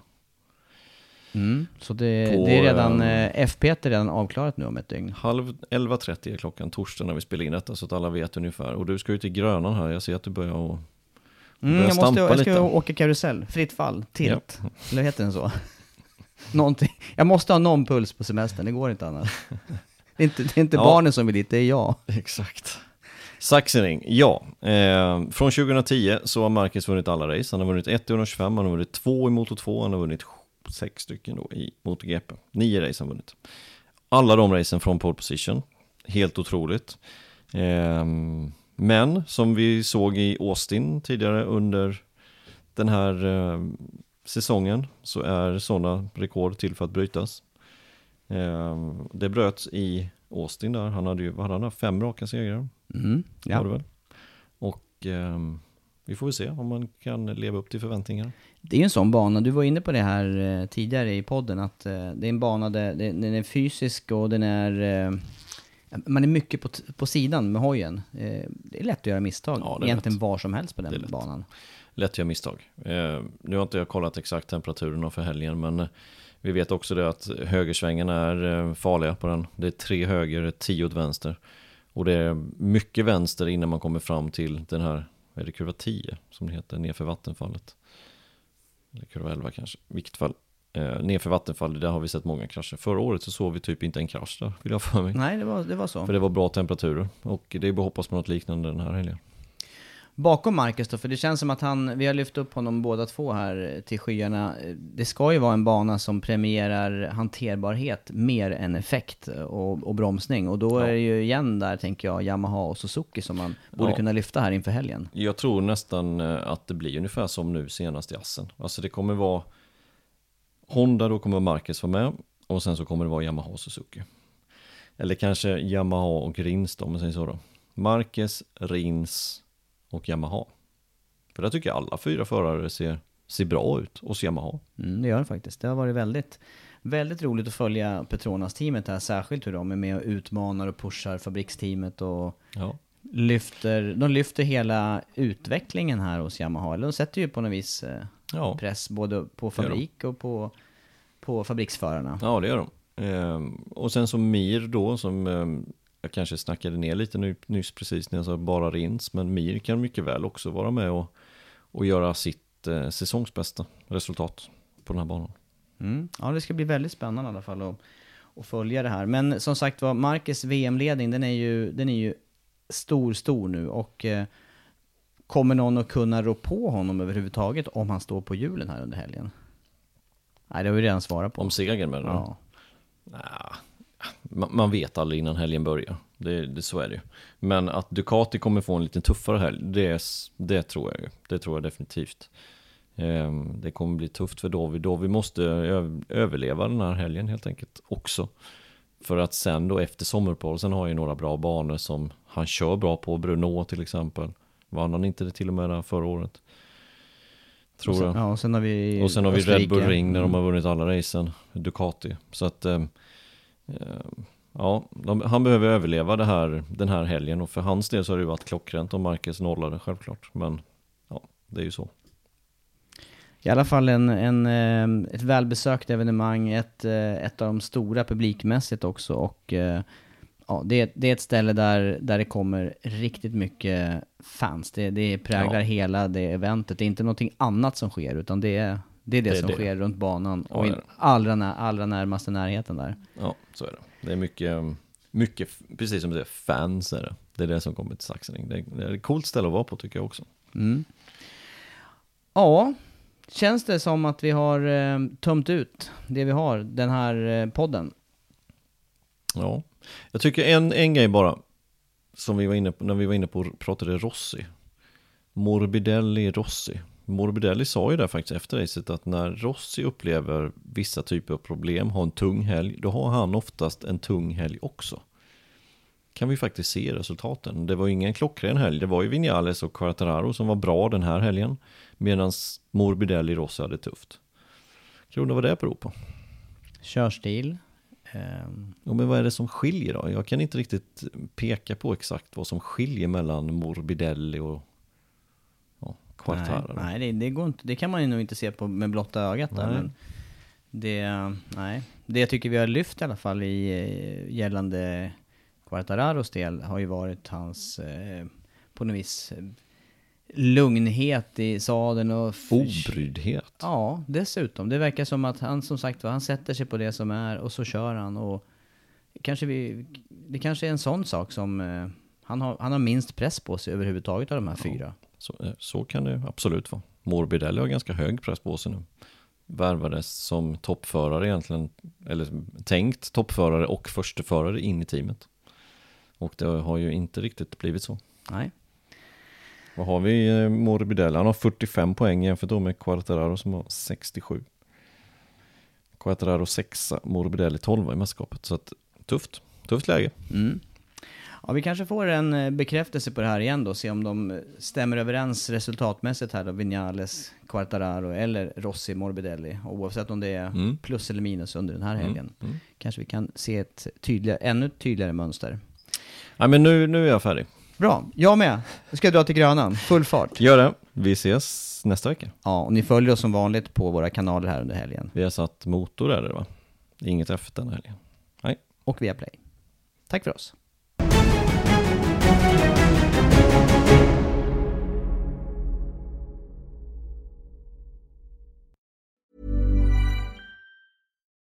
Mm, så det, På, det är redan, eh, eh, FP är redan avklarat nu om ett dygn. Halv 11.30 är klockan torsdag när vi spelar in detta så att alla vet ungefär. Och du ska ju till Grönan här, jag ser att du börjar och... Mm, jag, måste, jag ska lite. åka karusell, fritt fall, tilt. Eller heter den så? Någonting. Jag måste ha någon puls på semestern, det går inte annars. Det är inte, det är inte Ja. barnen som vill dit, det är jag. Exakt. Sachsenring, ja. Eh, från 2010 så har Marcus vunnit alla race. Han har vunnit ett i 125, han har vunnit två i Moto 2, han har vunnit sex stycken då i MotoGP. Nio race har han vunnit. Alla de racen från pole position. Helt otroligt. Eh, men som vi såg i Austin tidigare under den här eh, säsongen så är sådana rekord till för att brytas. Eh, det bröts i Austin där, han hade ju, vad hade han? Fem raka segrar Mm, ja. väl? Och ehm, vi får väl se om man kan leva upp till förväntningarna. Det är ju en sån bana, du var inne på det här eh, tidigare i podden, att eh, det är en bana där den är fysisk och den är... Man är mycket på, på sidan med hojen. Eh, det är lätt att göra misstag, Ja, egentligen lätt. var som helst på den banan. Lätt att göra misstag. Eh, nu har inte jag kollat exakt temperaturerna för helgen, men eh, vi vet också det att högersvängarna är farliga på den. Det är tre höger, tio åt vänster. Och det är mycket vänster innan man kommer fram till den här, är det, kurva 10 som det heter, nerför vattenfallet. Eller kurva 11 kanske, i vilket fall. Eh, nerför vattenfallet, där har vi sett många krascher. Förra året så såg vi typ inte en krasch där, vill jag för mig. Nej, det var, det var så. För det var bra temperaturer och det är bara hoppas på något liknande den här helgen. Bakom Marcus då, för det känns som att han, vi har lyft upp honom båda två här till skyarna. Det ska ju vara en bana som premierar hanterbarhet mer än effekt och, och bromsning. Och då Ja. är det ju igen där, tänker jag, Yamaha och Suzuki som man borde Ja. kunna lyfta här inför helgen. Jag tror nästan eh, att det blir ungefär som nu senast i Assen. Alltså det kommer vara Honda, då kommer Marcus vara med och sen så kommer det vara Yamaha och Suzuki. Eller kanske Yamaha och Rins då, om man säger så då. Marcus, Rins och Yamaha. För där tycker jag alla fyra förare ser, ser bra ut hos Yamaha. Mm, det gör det faktiskt. Det har varit väldigt, väldigt roligt att följa Petronas-teamet här, särskilt hur de är med och utmanar och pushar fabriksteamet och Ja, lyfter, de lyfter hela utvecklingen här hos Yamaha. Eller de sätter ju på något vis eh, ja. press både på fabrik och på, på fabriksförarna. Ja, det gör de. Ehm, och sen så Mir då, som ehm, jag kanske snackade ner lite nu, nyss precis när jag sa bara Rins, men Mir kan mycket väl också vara med och, och göra sitt eh, säsongsbästa resultat på den här banan. Mm. Ja, det ska bli väldigt spännande i alla fall att, att följa det här. Men som sagt var, Marcus VM-ledning, den är ju, den är ju stor, stor nu och eh, kommer någon att kunna rå på honom överhuvudtaget om han står på hjulen här under helgen? Nej, det har vi redan svarat på. Om segern med den? Ja. Nja, man, man vet aldrig innan helgen börjar. Det, det, så är det ju. Men att Ducati kommer få en lite tuffare helg, det, det tror jag ju. Det tror jag definitivt. Ehm, det kommer bli tufft för Dovi. Dovi måste överleva den här helgen helt enkelt också. För att sen då efter sommaruppehåll, sen har ju några bra banor som han kör bra på. Bruno till exempel. Vann han inte det till och med förra året? Tror och sen, jag. Ja, och sen har vi Och sen har vi Red Bull. Ring när de Mm. har vunnit alla racen, Ducati. Så att, eh, ja, de, han behöver överleva det här, den här helgen och för hans del så har det ju varit klockrent om Marcus nollade självklart. Men ja, det är ju så. I alla fall en, en, eh, ett välbesökt evenemang, ett, eh, ett av de stora publikmässigt också och eh, ja, det, är- det är ett ställe där, där det kommer riktigt mycket fans. Det, det präglar Ja. hela det eventet. Det är inte någonting annat som sker utan det är det, är det, Det är som det. sker runt banan Ja, och i är allra, när, allra närmaste närheten där. Ja, så är det. Det är mycket, mycket precis som du säger, fans är det. Det är det som kommer till Saxning. Det är, det är ett coolt ställe att vara på tycker jag också. Mm. Ja, känns det som att vi har eh, tömt ut det vi har, den här eh, podden? Ja, jag tycker en, en grej bara, som vi var inne på, när vi var inne på, pratade Rossi. Morbidelli Rossi. Morbidelli sa ju där faktiskt efter racet att när Rossi upplever vissa typer av problem, har en tung helg, då har han oftast en tung helg också. Kan vi faktiskt se resultaten. Det var ju ingen klockren helg, det var ju Vinales och Quartararo som var bra den här helgen, medan Morbidelli Rossi hade tufft. Tror du vad det beror på? Körstil ehm, Ja, men vad är det som skiljer då? Jag kan inte riktigt peka på exakt vad som skiljer mellan Morbidelli och ja, Quartara. Nej, nej det, det, går inte, det kan man ju nog inte se på med blotta ögat där. Nej. Men det, nej. det jag tycker vi har lyft i alla fall i eh, gällande Quartararos del har ju varit hans, eh, på något vis, eh, lugnhet i sadeln och... Obryddhet. Ja, dessutom. Det verkar som att han som sagt han sätter sig på det som är och så kör han och kanske vi, det kanske är en sån sak som eh, han, har, han har minst press på sig överhuvudtaget av de här fyra. Så, eh, så kan det absolut vara. Morbidelli har ganska hög press på sig nu. Värvades som toppförare egentligen, eller tänkt toppförare och försteförare in i teamet. Och det har ju inte riktigt blivit så. Nej. Vad har vi eh, Morbidelli? Han har 45 poäng jämfört då med Quartararo som har 67. Quartararo 6, Morbidelli 12 i mästerskapet. Så att, tufft, tufft läge. Mm. Ja, vi kanske får en eh, bekräftelse på det här igen då, se om de eh, stämmer överens resultatmässigt här då, Vinales, Quartararo eller Rossi, Morbidelli. Oavsett om det är Mm. plus eller minus under den här helgen. mm. Kanske vi kan se ett tydligare, ännu tydligare mönster. Nej men nu, nu är jag färdig. Bra, jag med. Nu ska jag dra till Grönan, full fart. Gör det. Vi ses nästa vecka. Ja, och ni följer oss som vanligt på våra kanaler här under helgen. Vi har satt motor är det va? Inget F den här helgen. Nej. Och via Play. Tack för oss.